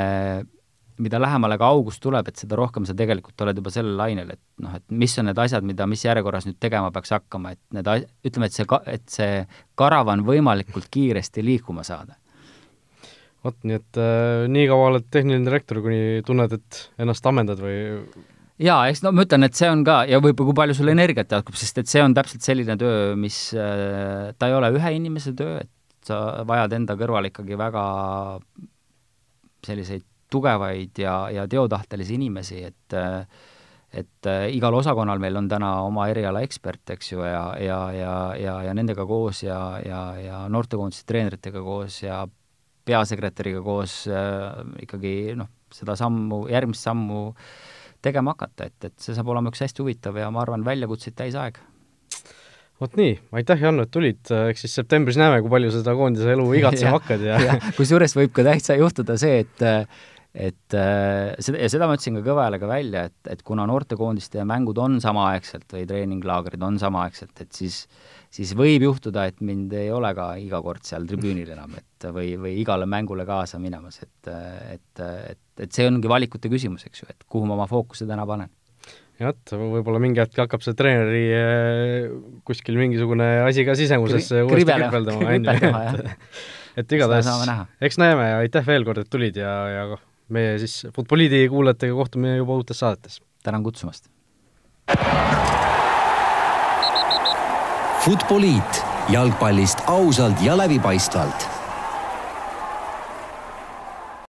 mida lähemale ka august tuleb, et seda rohkem sa tegelikult oled juba sellel lainel, et noh, et mis on need asjad, mida, mis järjekorras nüüd tegema peaks hakkama, et need, ütleme, et see ka-, et see karavan võimalikult kiiresti liikuma saada. vot, nii et äh, nii kaua oled tehniline direktor, kuni tunned, et ennast ammendad või jaa, eks no ma ütlen, et see on ka ja võib-olla kui palju sul energiat jätkub, sest et see on täpselt selline töö, mis äh,, ta ei ole ühe inimese töö, et sa vajad enda kõrval ikkagi väga selliseid tugevaid ja, ja teotahtelisi inimesi, et et äh, igal osakonnal meil on täna oma eriala ekspert, eks ju, ja, ja, ja, ja, ja nendega koos ja, ja, ja noortekoondise treeneritega koos ja peasekretäriga koos äh, ikkagi noh, seda sammu, järgmist sammu tegema hakata, et, et see saab olema üks hästi huvitav ja ma arvan, väljakutseid täis aeg. Vot nii, aitäh, Janno, et tulid, eks siis septembris näeme, kui palju seda koondise elu igatsema hakkad ja, ja kusjuures võib ka täitsa juhtuda see, et et äh, seda, ja seda ma ütlesin ka kõva häälega välja, et, et kuna noortekoondiste mängud on samaaegselt või treeninglaagrid on samaaegselt, et siis siis võib juhtuda, et mind ei ole ka iga kord seal tribüünil enam, et või, või igale mängule kaasa minemas, et et, et, et see ongi valikute küsimus, eks ju, et kuhu ma oma fookuse täna panen. Jah, et võib-olla mingi hetk hakkab see treeneri eh, kuskil mingisugune asi ka sisemusesse Kri uuesti kripeldama, on ju, et et igatahes, eks näeme ja aitäh veel kord, et tulid ja, ja meie siis Futboliidi kuulajatega kohtume juba uutes saadetes. tänan kutsumast! Futboliit jalgpallist ausalt ja läbipaistvalt